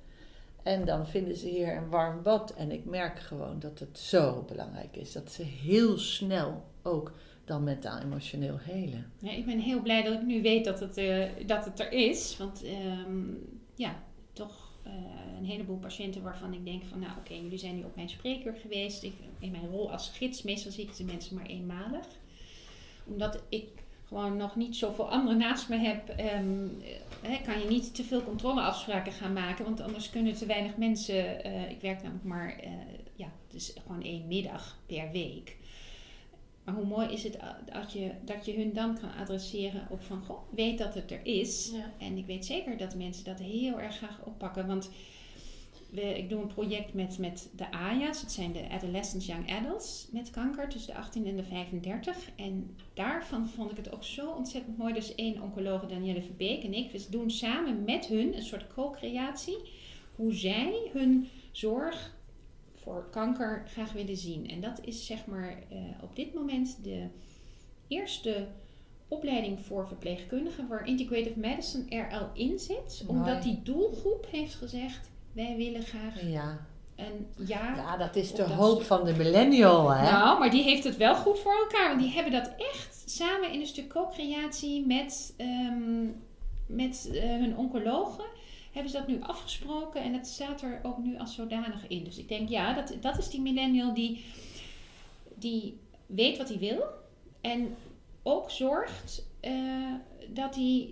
En dan vinden ze hier een warm bad. En ik merk gewoon dat het zo belangrijk is. Dat ze heel snel ook dan mentaal emotioneel helen. Ja, ik ben heel blij dat ik nu weet dat het, uh, dat het er is. Want ehm, ja, toch uh, een heleboel patiënten waarvan ik denk van, nou oké, jullie zijn nu op mijn spreker geweest. Ik, in mijn rol als gids, meestal zie ik de mensen maar eenmalig. Omdat ik gewoon nog niet zoveel anderen naast me heb, um, kan je niet te veel controleafspraken gaan maken. Want anders kunnen te weinig mensen, uh, ik werk namelijk maar, ja, dus gewoon één middag per week. Maar hoe mooi is het dat je, dat je hun dan kan adresseren op van, goh, weet dat het er is. En ik weet zeker dat mensen dat heel erg graag oppakken. Want we, ik doe een project met, met de AYA's. Het zijn de Adolescents Young Adults met kanker tussen de 18 en de 35. En daarvan vond ik het ook zo ontzettend mooi. Dus één oncoloog, Danielle Verbeek en ik, we doen samen met hun een soort co-creatie. Hoe zij hun zorg voor kanker graag willen zien. En dat is zeg maar uh, op dit moment de eerste opleiding voor verpleegkundigen waar Integrative Medicine er al in zit. Omdat die doelgroep heeft gezegd, wij willen graag ja. een jaar... Ja, dat is de hoop van de millennial, hè? Nou, maar die heeft het wel goed voor elkaar. Want die hebben dat echt samen in een stuk co-creatie met, um, met uh, hun oncologen hebben ze dat nu afgesproken en het staat er ook nu als zodanig in. Dus ik denk, ja, dat, dat is die millennial die, die weet wat hij wil en ook zorgt uh, dat hij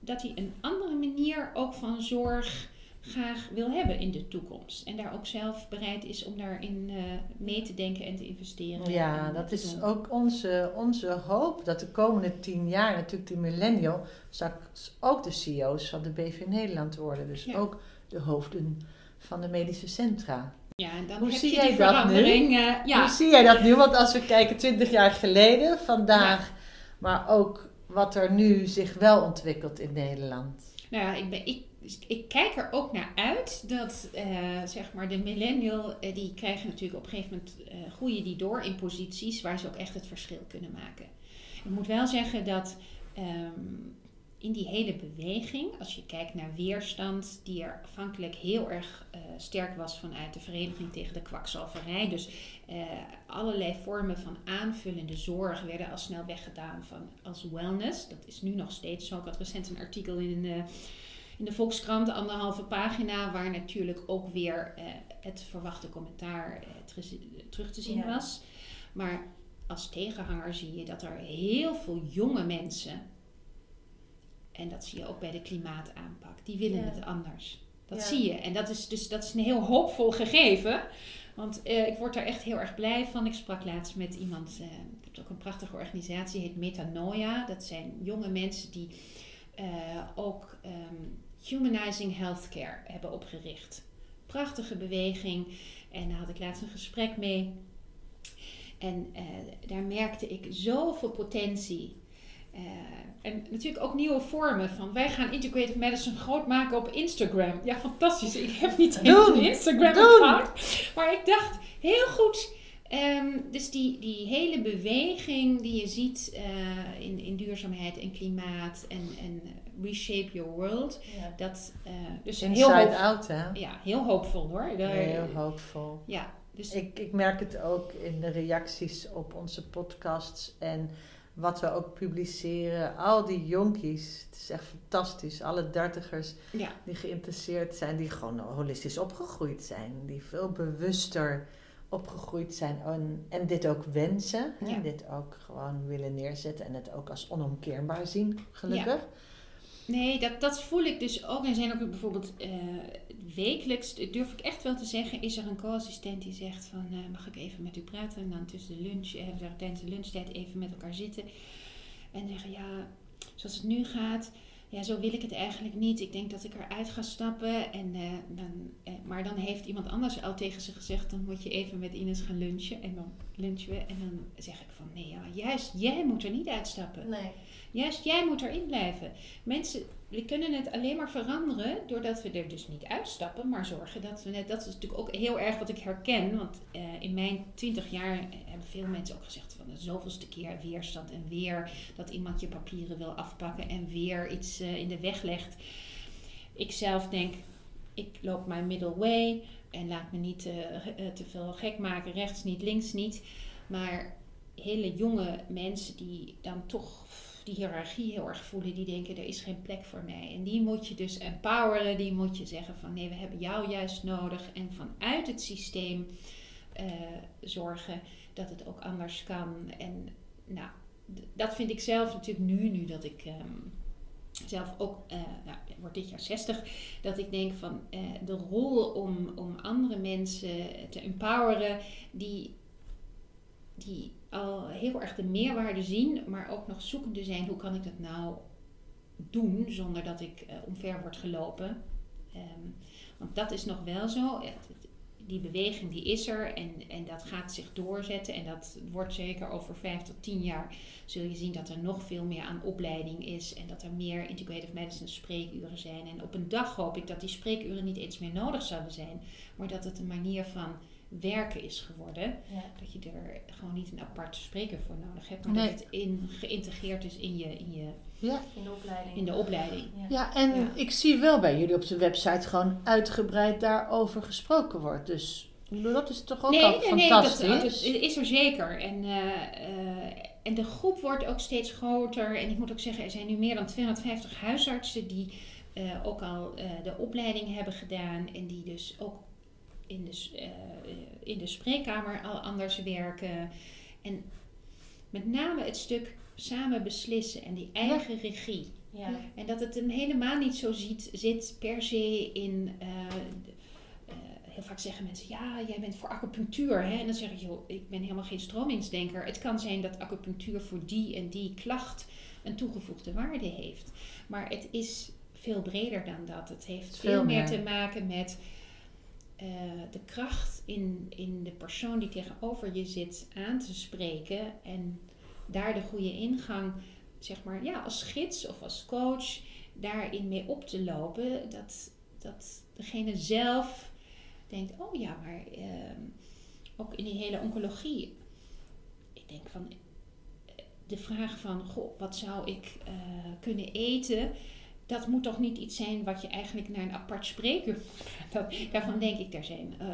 dat hij een andere manier ook van zorg graag wil hebben in de toekomst. En daar ook zelf bereid is om daarin uh, mee te denken en te investeren. Ja, dat is ook onze, onze hoop. Dat de komende tien jaar natuurlijk die millennial straks ook de CEO's van de BV Nederland worden. Dus ook de hoofden van de medische centra. Ja, en dan Hoe heb zie je jij dat nu? Uh, ja. Hoe zie jij dat nu? Want als we kijken 20 jaar geleden, vandaag maar ook wat er nu zich wel ontwikkelt in Nederland. Nou ja, ik, ben, ik, ik kijk er ook naar uit dat uh, zeg maar de millennial, uh, die krijgen natuurlijk op een gegeven moment, uh, groeien die door in posities waar ze ook echt het verschil kunnen maken. Ik moet wel zeggen dat um, in die hele beweging, als je kijkt naar weerstand, die er afhankelijk heel erg uh, sterk was vanuit de Vereniging tegen de Kwakzalverij. Dus uh, allerlei vormen van aanvullende zorg werden al snel weggedaan van, als wellness. Dat is nu nog steeds zo. Ik had recent een artikel in de, in de Volkskrant, anderhalve pagina, waar natuurlijk ook weer uh, het verwachte commentaar terug te zien ja. was. Maar als tegenhanger zie je dat er heel veel jonge mensen en dat zie je ook bij de klimaataanpak. Die willen ja. het anders. Dat ja. zie je. En dat is dus dat is een heel hoopvol gegeven. Want uh, ik word daar echt heel erg blij van. Ik sprak laatst met iemand, uh, ik heb ook een prachtige organisatie, heet Metanoia. Dat zijn jonge mensen die uh, ook um, Humanizing Healthcare hebben opgericht. Prachtige beweging. En daar had ik laatst een gesprek mee. En daar merkte ik zoveel potentie uh, en natuurlijk ook nieuwe vormen van wij gaan integrative medicine groot maken op Instagram. Ja, fantastisch. Ik heb niet eens een Instagram account. Maar ik dacht, heel goed. Um, dus die, die hele beweging die je ziet uh, in, in duurzaamheid en klimaat en, en reshape your world. Ja. Dat, uh, dus Inside heel out, hè? Ja, heel hoopvol hoor. De, heel hoopvol. Ja, dus ik, ik merk het ook in de reacties op onze podcasts en wat we ook publiceren. Al die jonkies, het is echt fantastisch. Alle dertigers ja. die geïnteresseerd zijn, die gewoon holistisch opgegroeid zijn. Die veel bewuster opgegroeid zijn en, en dit ook wensen. Ja. Dit ook gewoon willen neerzetten en het ook als onomkeerbaar zien, gelukkig. Ja. Nee, dat, dat voel ik dus ook. En zijn ook bijvoorbeeld uh, wekelijks, durf ik echt wel te zeggen, is er een co-assistent die zegt van uh, mag ik even met u praten? En dan tussen de lunch, uh, tijdens de lunchtijd even met elkaar zitten. En zeggen ja, zoals het nu gaat, ja, zo wil ik het eigenlijk niet. Ik denk dat ik eruit ga stappen. En, dan, maar dan heeft iemand anders al tegen ze gezegd: dan moet je even met Ines gaan lunchen. En dan lunchen we. En dan zeg ik van: nee, ja, juist jij moet er niet uitstappen. Nee. Juist jij moet erin blijven. Mensen, we kunnen het alleen maar veranderen doordat we er dus niet uitstappen, maar zorgen dat we net. Dat is natuurlijk ook heel erg wat ik herken. Want uh, in mijn twintig jaar hebben veel mensen ook gezegd van de zoveelste keer weerstand en weer dat iemand je papieren wil afpakken en weer iets uh, in de weg legt. Ik zelf denk, ik loop mijn middle way en laat me niet te veel gek maken, rechts niet, links niet. Maar hele jonge mensen die dan toch die hiërarchie heel erg voelen, die denken er is geen plek voor mij. En die moet je dus empoweren, die moet je zeggen van nee, we hebben jou juist nodig. En vanuit het systeem uh, zorgen dat het ook anders kan. En nou, dat vind ik zelf natuurlijk nu, nu dat ik um, zelf ook, uh, nou, word dit jaar 60, dat ik denk van uh, de rol om, om andere mensen te empoweren, die, die al heel erg de meerwaarde zien, maar ook nog zoekende zijn. Hoe kan ik dat nou doen zonder dat ik uh, omver word gelopen? Um, want dat is nog wel zo. Die beweging die is er en, en dat gaat zich doorzetten. En dat wordt zeker over vijf tot tien jaar zul je zien dat er nog veel meer aan opleiding is. En dat er meer integrative medicine spreekuren zijn. En op een dag hoop ik dat die spreekuren niet eens meer nodig zouden zijn. Maar dat het een manier van werken is geworden. Ja. Dat je er gewoon niet een aparte spreker voor nodig hebt, maar nee. dat het in, geïntegreerd is in je, in je ja. in de opleiding. In de opleiding. Ja, ja en ja. ik zie wel bij jullie op de website gewoon uitgebreid daarover gesproken wordt. Dus dat is toch ook nee, al nee, fantastisch? Nee, dat, dat is er zeker. En, uh, uh, en de groep wordt ook steeds groter. En ik moet ook zeggen, er zijn nu meer dan 250 huisartsen die uh, ook al de opleiding hebben gedaan. En die dus ook in de, uh, in de spreekkamer al anders werken. En met name het stuk samen beslissen en die eigen ja. regie. Ja. En dat het hem helemaal niet zo ziet, zit per se in. Uh, uh, heel vaak zeggen mensen: Ja, jij bent voor acupunctuur. Hè? En dan zeg ik: joh, ik ben helemaal geen stromingsdenker. Het kan zijn dat acupunctuur voor die en die klacht een toegevoegde waarde heeft. Maar het is veel breder dan dat. Het heeft veel, meer te maken met uh, de kracht in, in de persoon die tegenover je zit aan te spreken. En daar de goede ingang, zeg maar, ja, als gids of als coach, daarin mee op te lopen. Dat, dat degene zelf denkt, oh ja, maar ehm, ook in die hele oncologie. Ik denk van de vraag van, goh, wat zou ik uh, kunnen eten? Dat moet toch niet iets zijn wat je eigenlijk naar een apart spreker. Dat, daarvan denk ik, daar zijn, uh,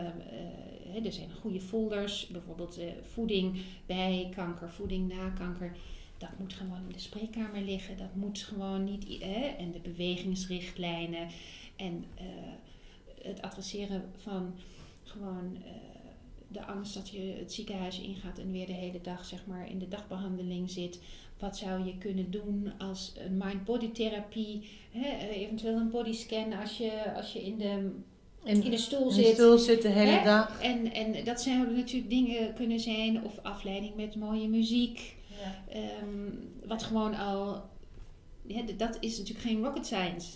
uh, er zijn goede folders, bijvoorbeeld voeding bij kanker, voeding na kanker. Dat moet gewoon in de spreekkamer liggen. Dat moet gewoon niet. en de bewegingsrichtlijnen. En het adresseren van gewoon de angst dat je het ziekenhuis ingaat en weer de hele dag zeg maar in de dagbehandeling zit. Wat zou je kunnen doen als een mind-body therapie, hè, eventueel een bodyscan als je, als je in de in, in, de stoel zit. In de stoel zit de hele hè? dag. En, en dat zouden natuurlijk dingen kunnen zijn, of afleiding met mooie muziek. Ja. Um, wat gewoon al, ja, dat is natuurlijk geen rocket science.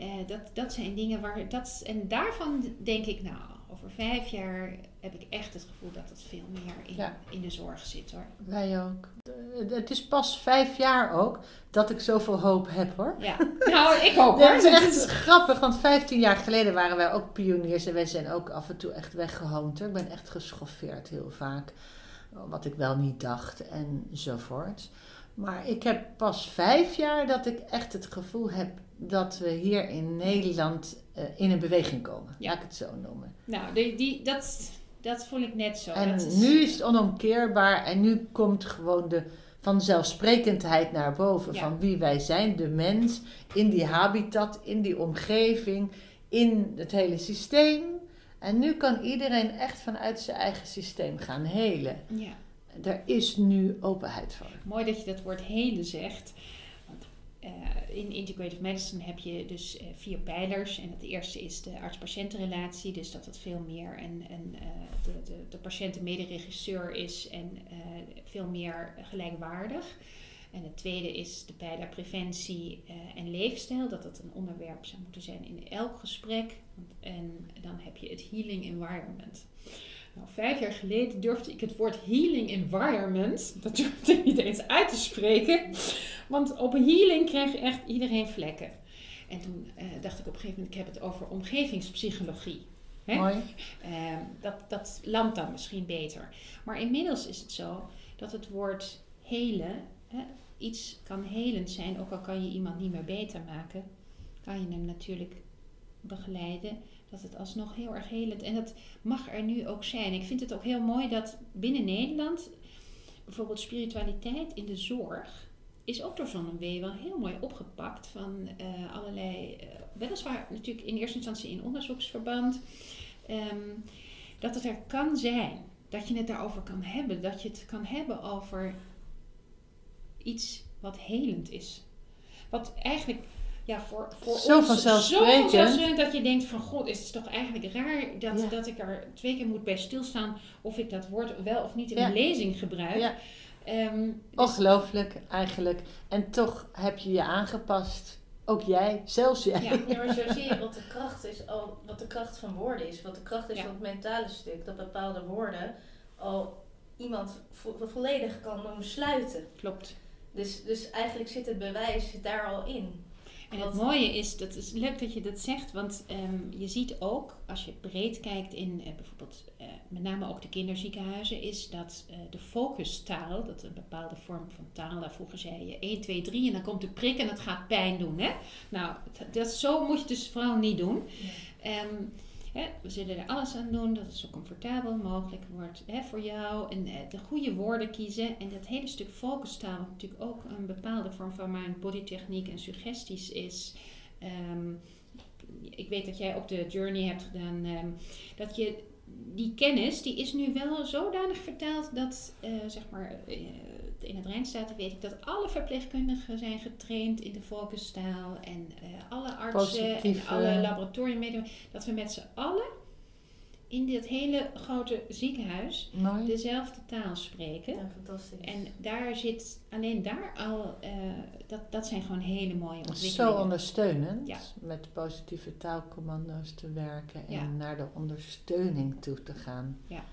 Uh, dat, dat zijn dingen waar, dat, en daarvan denk ik, nou, over vijf jaar heb ik echt het gevoel dat het veel meer in, in de zorg zit hoor. Wij ook. Het is pas vijf jaar ook dat ik zoveel hoop heb hoor. Ja, [laughs] nou ik ook hoor. Het is echt grappig, want 15 jaar geleden waren wij ook pioniers en wij zijn ook af en toe echt weggehoond. Ik ben echt geschoffeerd heel vaak. Wat ik wel niet dacht enzovoort. Maar ik heb pas vijf jaar dat ik echt het gevoel heb dat we hier in Nederland uh, in een beweging komen. Ja. Laat ik het zo noemen. Nou, die, die, dat, dat voel ik net zo. En nu is het onomkeerbaar en nu komt gewoon de vanzelfsprekendheid naar boven van wie wij zijn, de mens, in die habitat, in die omgeving, in het hele systeem. En nu kan iedereen echt vanuit zijn eigen systeem gaan helen. Ja. Daar is nu openheid voor. Mooi dat je dat woord helen zegt. Uh, in integrative medicine heb je dus uh, vier pijlers. En het eerste is de arts-patiëntenrelatie. Dus dat het veel meer een, een, uh, de, de, de patiënt een mederegisseur is en veel meer gelijkwaardig. En het tweede is de pijler preventie en leefstijl. Dat dat een onderwerp zou moeten zijn in elk gesprek. En dan heb je het healing environment. Nou, vijf jaar geleden durfde ik het woord healing environment, dat durfde ik niet eens uit te spreken. Want op healing kreeg echt iedereen vlekken. En toen uh, dacht ik op een gegeven moment, ik heb het over omgevingspsychologie. Hè? Mooi. Uh, dat, dat landt dan misschien beter. Maar inmiddels is het zo dat het woord helen, hè, iets kan helend zijn, ook al kan je iemand niet meer beter maken, kan je hem natuurlijk begeleiden dat het alsnog heel erg helend. En dat mag er nu ook zijn. Ik vind het ook heel mooi dat binnen Nederland bijvoorbeeld spiritualiteit in de zorg is ook door Zon en wel heel mooi opgepakt van uh, allerlei, uh, weliswaar natuurlijk in eerste instantie in onderzoeksverband, um, dat het er kan zijn, dat je het daarover kan hebben, dat je het kan hebben over iets wat helend is. Wat eigenlijk ja, voor, voor zo ons vanzelfsprekend. zo vanzelfsprekend dat je denkt van god, is het toch eigenlijk raar dat, dat ik er twee keer moet bij stilstaan of ik dat woord wel of niet in ja. een lezing gebruik. Ja. Um, Ongelooflijk eigenlijk. En toch heb je je aangepast. Ook jij, zelfs jij. Ja, ja maar zo zie je wat de kracht is, al, wat de kracht van woorden is. Wat de kracht is van het mentale stuk. Dat bepaalde woorden al iemand vo volledig kan sluiten. Klopt. Dus, dus eigenlijk zit het bewijs daar al in. En het mooie is, dat is leuk dat je dat zegt, want um, je ziet ook, als je breed kijkt in uh, bijvoorbeeld uh, met name ook de kinderziekenhuizen, is dat uh, de focustaal, dat een bepaalde vorm van taal, daar vroeger zei je 1, 2, 3 en dan komt de prik en dat gaat pijn doen. Hè? Nou, dat, zo moet je dus vooral niet doen. Ja. Um, we zullen er alles aan doen dat het zo comfortabel mogelijk wordt voor jou. En eh, de goede woorden kiezen. En dat hele stuk focustaal, natuurlijk ook een bepaalde vorm van mijn bodytechniek en suggesties is. Ehm, ik weet dat jij ook de journey hebt gedaan. Ehm, dat je die kennis, die is nu wel zodanig vertaald dat, uh, zeg maar, uh, in het Rijnstaten weet ik dat alle verpleegkundigen zijn getraind in de focustaal en uh, alle artsen en alle laboratoriummedewerkers. Dat we met z'n allen in dit hele grote ziekenhuis dezelfde taal spreken. Ja, fantastisch. En daar zit, alleen daar al, uh, dat, dat zijn gewoon hele mooie ontwikkelingen. Zo ondersteunend, ja. met positieve taalcommando's te werken en naar de ondersteuning toe te gaan. Ja.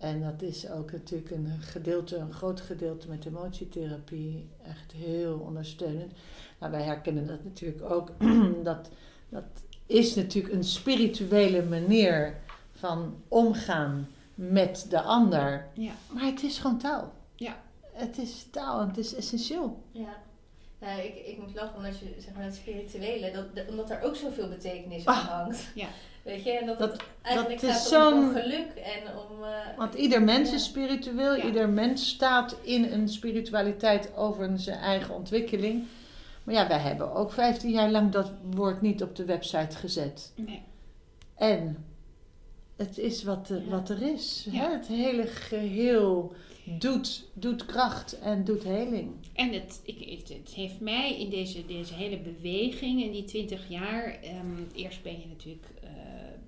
En dat is ook natuurlijk een gedeelte, een groot gedeelte met emotietherapie. Echt heel ondersteunend. Maar wij herkennen dat natuurlijk ook. [clears throat] dat, dat is natuurlijk een spirituele manier van omgaan met de ander. Ja. Maar het is gewoon taal. Ja. Het is taal en het is essentieel. Ja. Nou, ik, ik moet lachen omdat je zeg maar het spirituele, dat, omdat er ook zoveel betekenis aan ah. hangt. Ja. Weet je, en dat, dat het eigenlijk dat gaat om, geluk en om... Uh, want ieder mens is spiritueel, ieder mens staat in een spiritualiteit over zijn eigen ontwikkeling. Maar ja, wij hebben ook 15 jaar lang dat woord niet op de website gezet. Nee. En het is wat, wat er is. Hè? Het hele geheel doet, doet kracht en doet heling. En het, ik, het, heeft mij in deze, deze hele beweging in die 20 jaar. Um, eerst ben je natuurlijk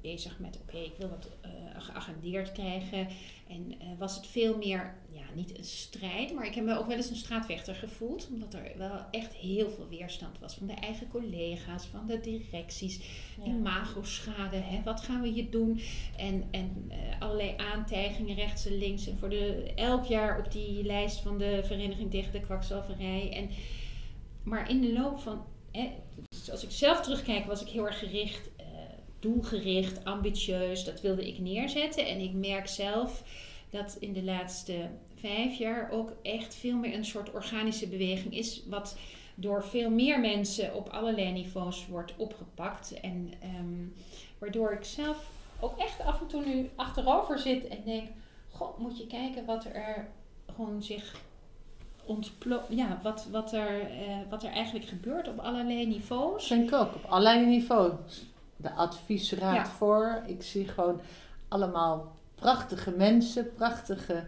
bezig met: oké, ik wil wat uh, geagendeerd krijgen. En uh, was het veel meer, ja, niet een strijd, maar ik heb me ook wel eens een straatvechter gevoeld. Omdat er wel echt heel veel weerstand was van de eigen collega's, van de directies. Ja. Imago-schade, hè, wat gaan we hier doen? En, en uh, allerlei aantijgingen rechts en links. En voor de, elk jaar op die lijst van de Vereniging tegen de Kwakzalverij. En, maar in de loop van, hè, dus als ik zelf terugkijk, was ik heel erg gericht doelgericht, ambitieus. Dat wilde ik neerzetten. En ik merk zelf dat in de laatste vijf jaar ook echt veel meer een soort organische beweging is. Wat door veel meer mensen op allerlei niveaus wordt opgepakt. En ehm, waardoor ik zelf ook echt af en toe nu achterover zit en denk: God, moet je kijken wat er gewoon zich ontploft. Ja, wat, wat, er, uh, wat er eigenlijk gebeurt op allerlei niveaus. Denk ook, op allerlei niveaus de adviesraad voor. Ik zie gewoon allemaal prachtige mensen, prachtige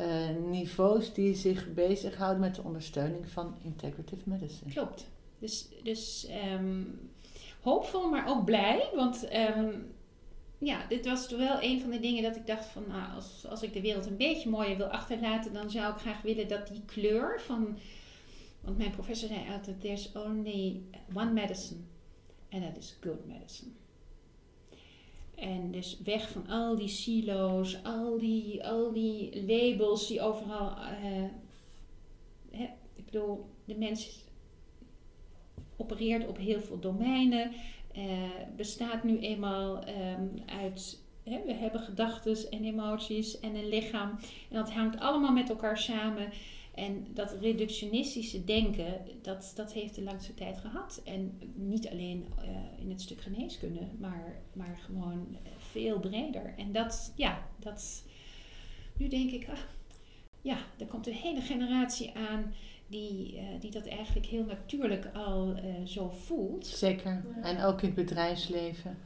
uh, niveaus die zich bezighouden met de ondersteuning van integrative medicine. Klopt. Dus, dus um, hoopvol, maar ook blij. Want um, ja, dit was toch wel een van de dingen dat ik dacht van, nou, als, als ik de wereld een beetje mooier wil achterlaten, dan zou ik graag willen dat die kleur van, want mijn professor zei altijd, there's only one medicine. En dat is good medicine. En dus weg van al die silo's, al die, al die labels die overal. Uh, hè, ik bedoel, de mens opereert op heel veel domeinen. Uh, bestaat nu eenmaal um, uit. Hè, we hebben gedachten en emoties en een lichaam. En dat hangt allemaal met elkaar samen. En dat reductionistische denken, dat, dat heeft de langste tijd gehad. En niet alleen uh, in het stuk geneeskunde, maar, maar gewoon veel breder. En dat, ja, dat. Nu denk ik, ah, ja, er komt een hele generatie aan die, uh, die dat eigenlijk heel natuurlijk al uh, zo voelt. Zeker. En ook in het bedrijfsleven.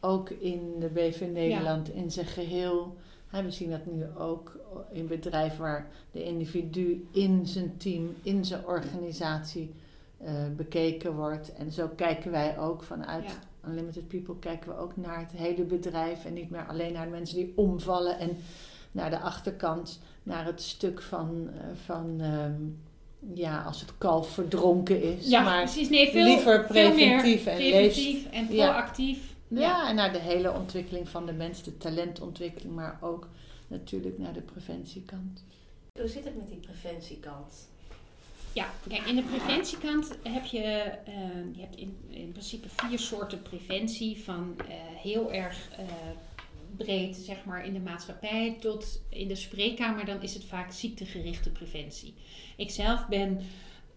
Ook in de BV Nederland in zijn geheel we zien dat nu ook in bedrijven waar de individu in zijn team, in zijn organisatie uh, bekeken wordt. En zo kijken wij ook vanuit Unlimited People kijken we ook naar het hele bedrijf en niet meer alleen naar de mensen die omvallen en naar de achterkant, naar het stuk van, uh, van um, ja, als het kalf verdronken is. Ja, maar precies. Nee, veel, liever preventief, veel meer en preventief en proactief. Ja, en naar de hele ontwikkeling van de mens, de talentontwikkeling, maar ook natuurlijk naar de preventiekant. Hoe zit het met die preventiekant? Ja, kijk, in de preventiekant heb je, uh, je hebt in, in principe vier soorten preventie. Van uh, heel erg uh, breed, zeg maar, in de maatschappij tot in de spreekkamer. Dan is het vaak ziektegerichte preventie. Ik zelf ben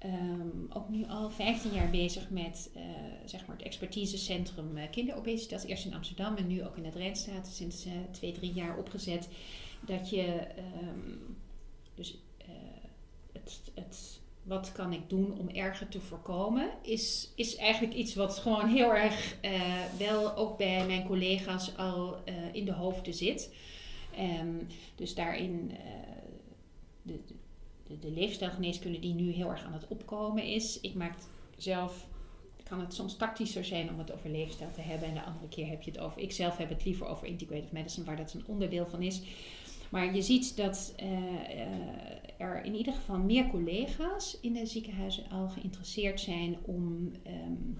Um, ook nu al 15 jaar bezig met uh, zeg maar het expertisecentrum uh, kinderobesitas. Eerst in Amsterdam en nu ook in het Rijnstaat. Sinds uh, twee, drie jaar opgezet. Dat je um, dus het, het, wat kan ik doen om erger te voorkomen, is, is eigenlijk iets wat gewoon heel erg wel ook bij mijn collega's al in de hoofden zit. Um, dus daarin de, de leefstijlgeneeskunde die nu heel erg aan het opkomen is. Ik maak zelf, kan het soms tactischer zijn om het over leefstijl te hebben. En de andere keer heb je het over, ik zelf heb het liever over integrative medicine, waar dat een onderdeel van is. Maar je ziet dat uh, er in ieder geval meer collega's in de ziekenhuizen al geïnteresseerd zijn om um,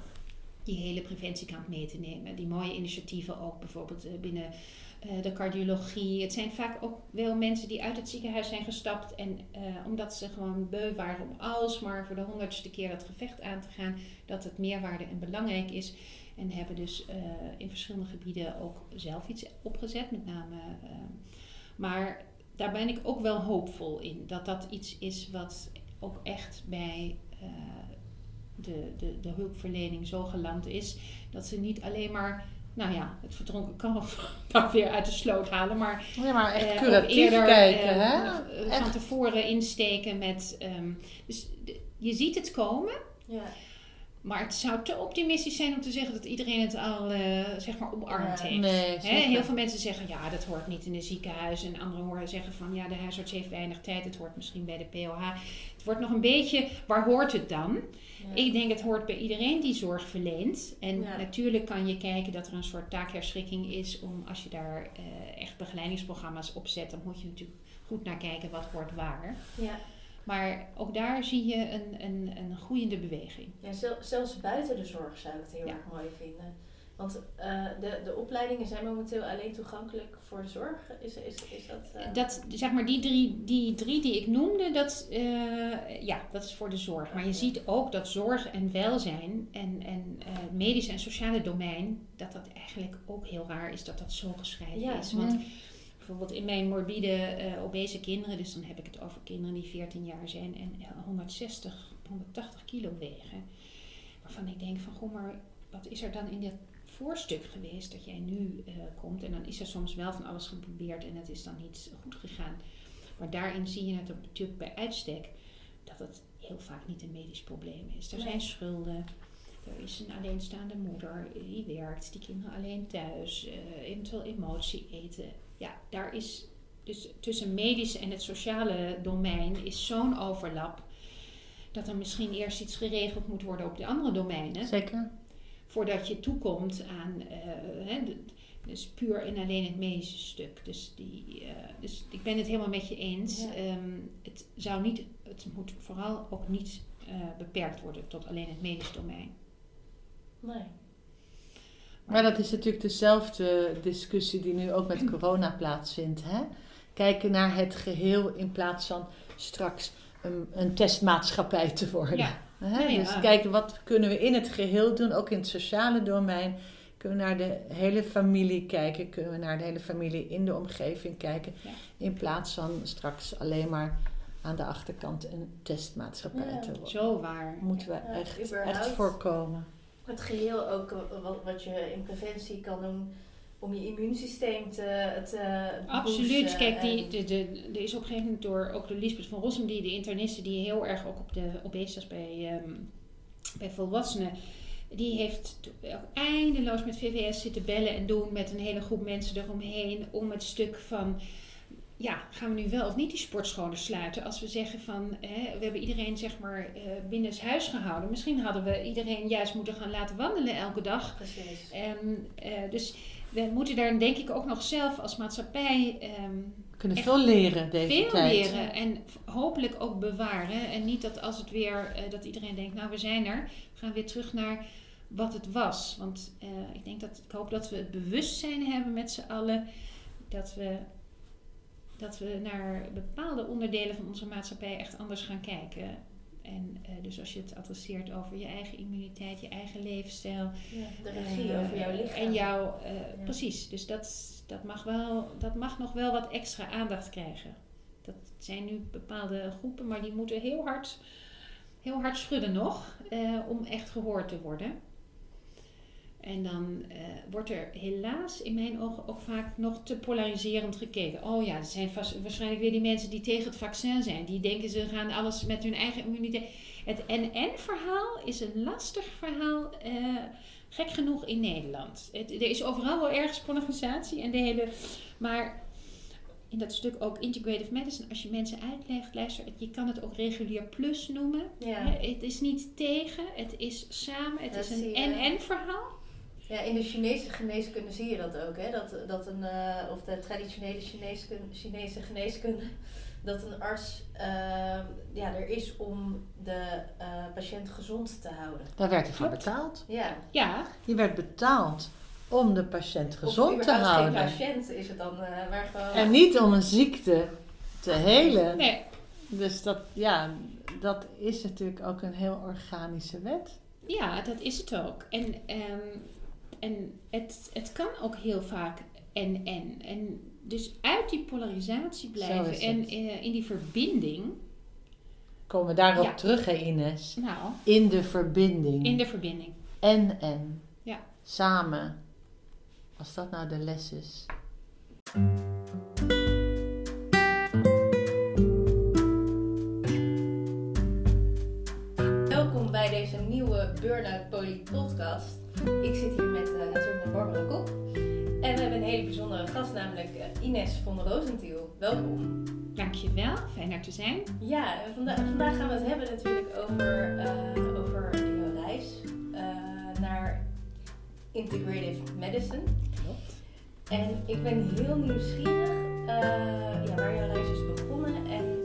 die hele preventiekant mee te nemen. Die mooie initiatieven ook bijvoorbeeld binnen de cardiologie. Het zijn vaak ook wel mensen die uit het ziekenhuis zijn gestapt en omdat ze gewoon beu waren om alsmaar voor de honderdste keer dat gevecht aan te gaan, dat het meerwaarde en belangrijk is. En hebben dus in verschillende gebieden ook zelf iets opgezet, met name. maar daar ben ik ook wel hoopvol in. Dat dat iets is wat ook echt bij de, de, de hulpverlening zo geland is. Dat ze niet alleen maar, nou ja, het verdronken kalf dan [laughs] weer uit de sloot halen. Maar, ja, maar echt uh, curatief eerder, kijken. Uh, hè? van tevoren insteken met... Um, dus je ziet het komen. Ja. Maar het zou te optimistisch zijn om te zeggen dat iedereen het al uh, zeg maar omarmd heeft. Nee, heel veel mensen zeggen ja, dat hoort niet in een ziekenhuis. En anderen horen zeggen van ja, de huisarts heeft weinig tijd. Het hoort misschien bij de POH. Wordt nog een beetje, waar hoort het dan? Ik denk het hoort bij iedereen die zorg verleent. En natuurlijk kan je kijken dat er een soort taakherschikking is om als je daar uh, echt begeleidingsprogramma's op zet, dan moet je natuurlijk goed naar kijken wat hoort waar. Ja. Maar ook daar zie je een, een, een groeiende beweging. Ja, zelfs buiten de zorg zou ik het heel erg mooi vinden. Want uh, de, de opleidingen zijn momenteel alleen toegankelijk voor de zorg. Is, is, is dat, uh... dat? Zeg maar, die drie, die drie die ik noemde, dat, uh, ja, dat is voor de zorg. Maar je ziet ook dat zorg en welzijn en, en medisch en sociale domein, dat dat eigenlijk ook heel raar is dat dat zo gescheiden ja. is. Want bijvoorbeeld in mijn morbide obese kinderen, dus dan heb ik het over kinderen die 14 jaar zijn en 160, 180 kilo wegen. Waarvan ik denk van, goh, maar wat is er dan in dit voorstuk geweest dat jij nu uh, komt? En dan is er soms wel van alles geprobeerd en het is dan niet goed gegaan. Maar daarin zie je het natuurlijk bij uitstek dat het heel vaak niet een medisch probleem is. Er zijn schulden. Er is een alleenstaande moeder die werkt, die kinderen alleen thuis, uh, eventueel emotie eten ja, daar is dus tussen medisch en het sociale domein is zo'n overlap dat er misschien eerst iets geregeld moet worden op de andere domeinen. Zeker. Voordat je toekomt aan, uh, hè, dus puur en alleen het medische stuk. Dus, die, uh, dus ik ben het helemaal met je eens. Um, het zou niet, het moet vooral ook niet uh, beperkt worden tot alleen het medisch domein. Nee. Maar dat is natuurlijk dezelfde discussie die nu ook met corona plaatsvindt. Hè? Kijken naar het geheel in plaats van straks een, een testmaatschappij te worden. Ja. Hè? Dus kijken wat kunnen we in het geheel doen, ook in het sociale domein. Kunnen we naar de hele familie kijken? Kunnen we naar de hele familie in de omgeving kijken? In plaats van straks alleen maar aan de achterkant een testmaatschappij te worden. Zo waar. Moeten we echt, echt voorkomen het geheel ook wat, wat je in preventie kan doen om je immuunsysteem te, te Absoluut. Kijk, die, de, de, er is op een gegeven moment door ook door Lisbeth van Rossum, die de interniste, die heel erg ook op de obesitas bij, um, bij volwassenen, die heeft eindeloos met VVS zitten bellen en doen met een hele groep mensen eromheen om het stuk van ja, gaan we nu wel of niet die sportscholen sluiten? Als we zeggen van, hè, we hebben iedereen zeg maar uh, binnen het huis gehouden. Misschien hadden we iedereen juist moeten gaan laten wandelen elke dag. Precies. Um, dus we moeten daar denk ik ook nog zelf als maatschappij... Um, we kunnen veel leren deze veel tijd. Veel leren en hopelijk ook bewaren. En niet dat als het weer, uh, dat iedereen denkt, nou we zijn er. We gaan weer terug naar wat het was. Want ik denk dat, ik hoop dat we het bewustzijn hebben met z'n allen. Dat we dat we naar bepaalde onderdelen van onze maatschappij echt anders gaan kijken. En uh, dus als je het adresseert over je eigen immuniteit, je eigen levensstijl. Ja, de regie uh, over jouw lichaam. En jouw, uh, ja. precies. Dus dat, dat, mag wel, dat mag nog wel wat extra aandacht krijgen. Dat zijn nu bepaalde groepen, maar die moeten heel hard, heel hard schudden nog om echt gehoord te worden. En dan uh, wordt er helaas in mijn ogen ook vaak nog te polariserend gekeken. Oh ja, er zijn vast, waarschijnlijk weer die mensen die tegen het vaccin zijn. Die denken ze gaan alles met hun eigen immuniteit. Het NN-verhaal is een lastig verhaal, uh, gek genoeg in Nederland. Het, er is overal wel ergens polarisatie en de hele. Maar in dat stuk ook integrative medicine, als je mensen uitlegt, luister, je kan het ook regulier plus noemen. Ja. Het is niet tegen, het is samen, het is een NN-verhaal. Ja, in de Chinese geneeskunde zie je dat ook, hè? Dat, dat een, uh, of de traditionele Chinese, Chinese geneeskunde, [laughs] dat een arts uh, ja, er is om de uh, patiënt gezond te houden. Daar werd hij voor betaald. Ja. ja. Je werd betaald om de patiënt gezond te houden. geen patiënt is het dan, waar gewoon... En niet om een ziekte te helen. Nee. Dus dat, ja, dat is natuurlijk ook een heel organische wet. Ja, dat is het ook. En, um, en het, het kan ook heel vaak en en. En dus uit die polarisatie blijven en uh, in die verbinding. Komen we daarop ja. terug, hè Ines? Nou. In de verbinding. In de verbinding. En en. Ja. Samen. Als dat nou de les is. bij deze nieuwe Burnout Poly podcast. Ik zit hier met uh, natuurlijk Barbara Kop. En we hebben een hele bijzondere gast, namelijk uh, Ines van Rosentiel. Welkom. Dankjewel, fijn er te zijn. Ja, vanda vandaag gaan we het hebben natuurlijk over, uh, over jouw reis naar Integrative Medicine. Klopt. En ik ben heel nieuwsgierig ja, waar jouw reis is begonnen en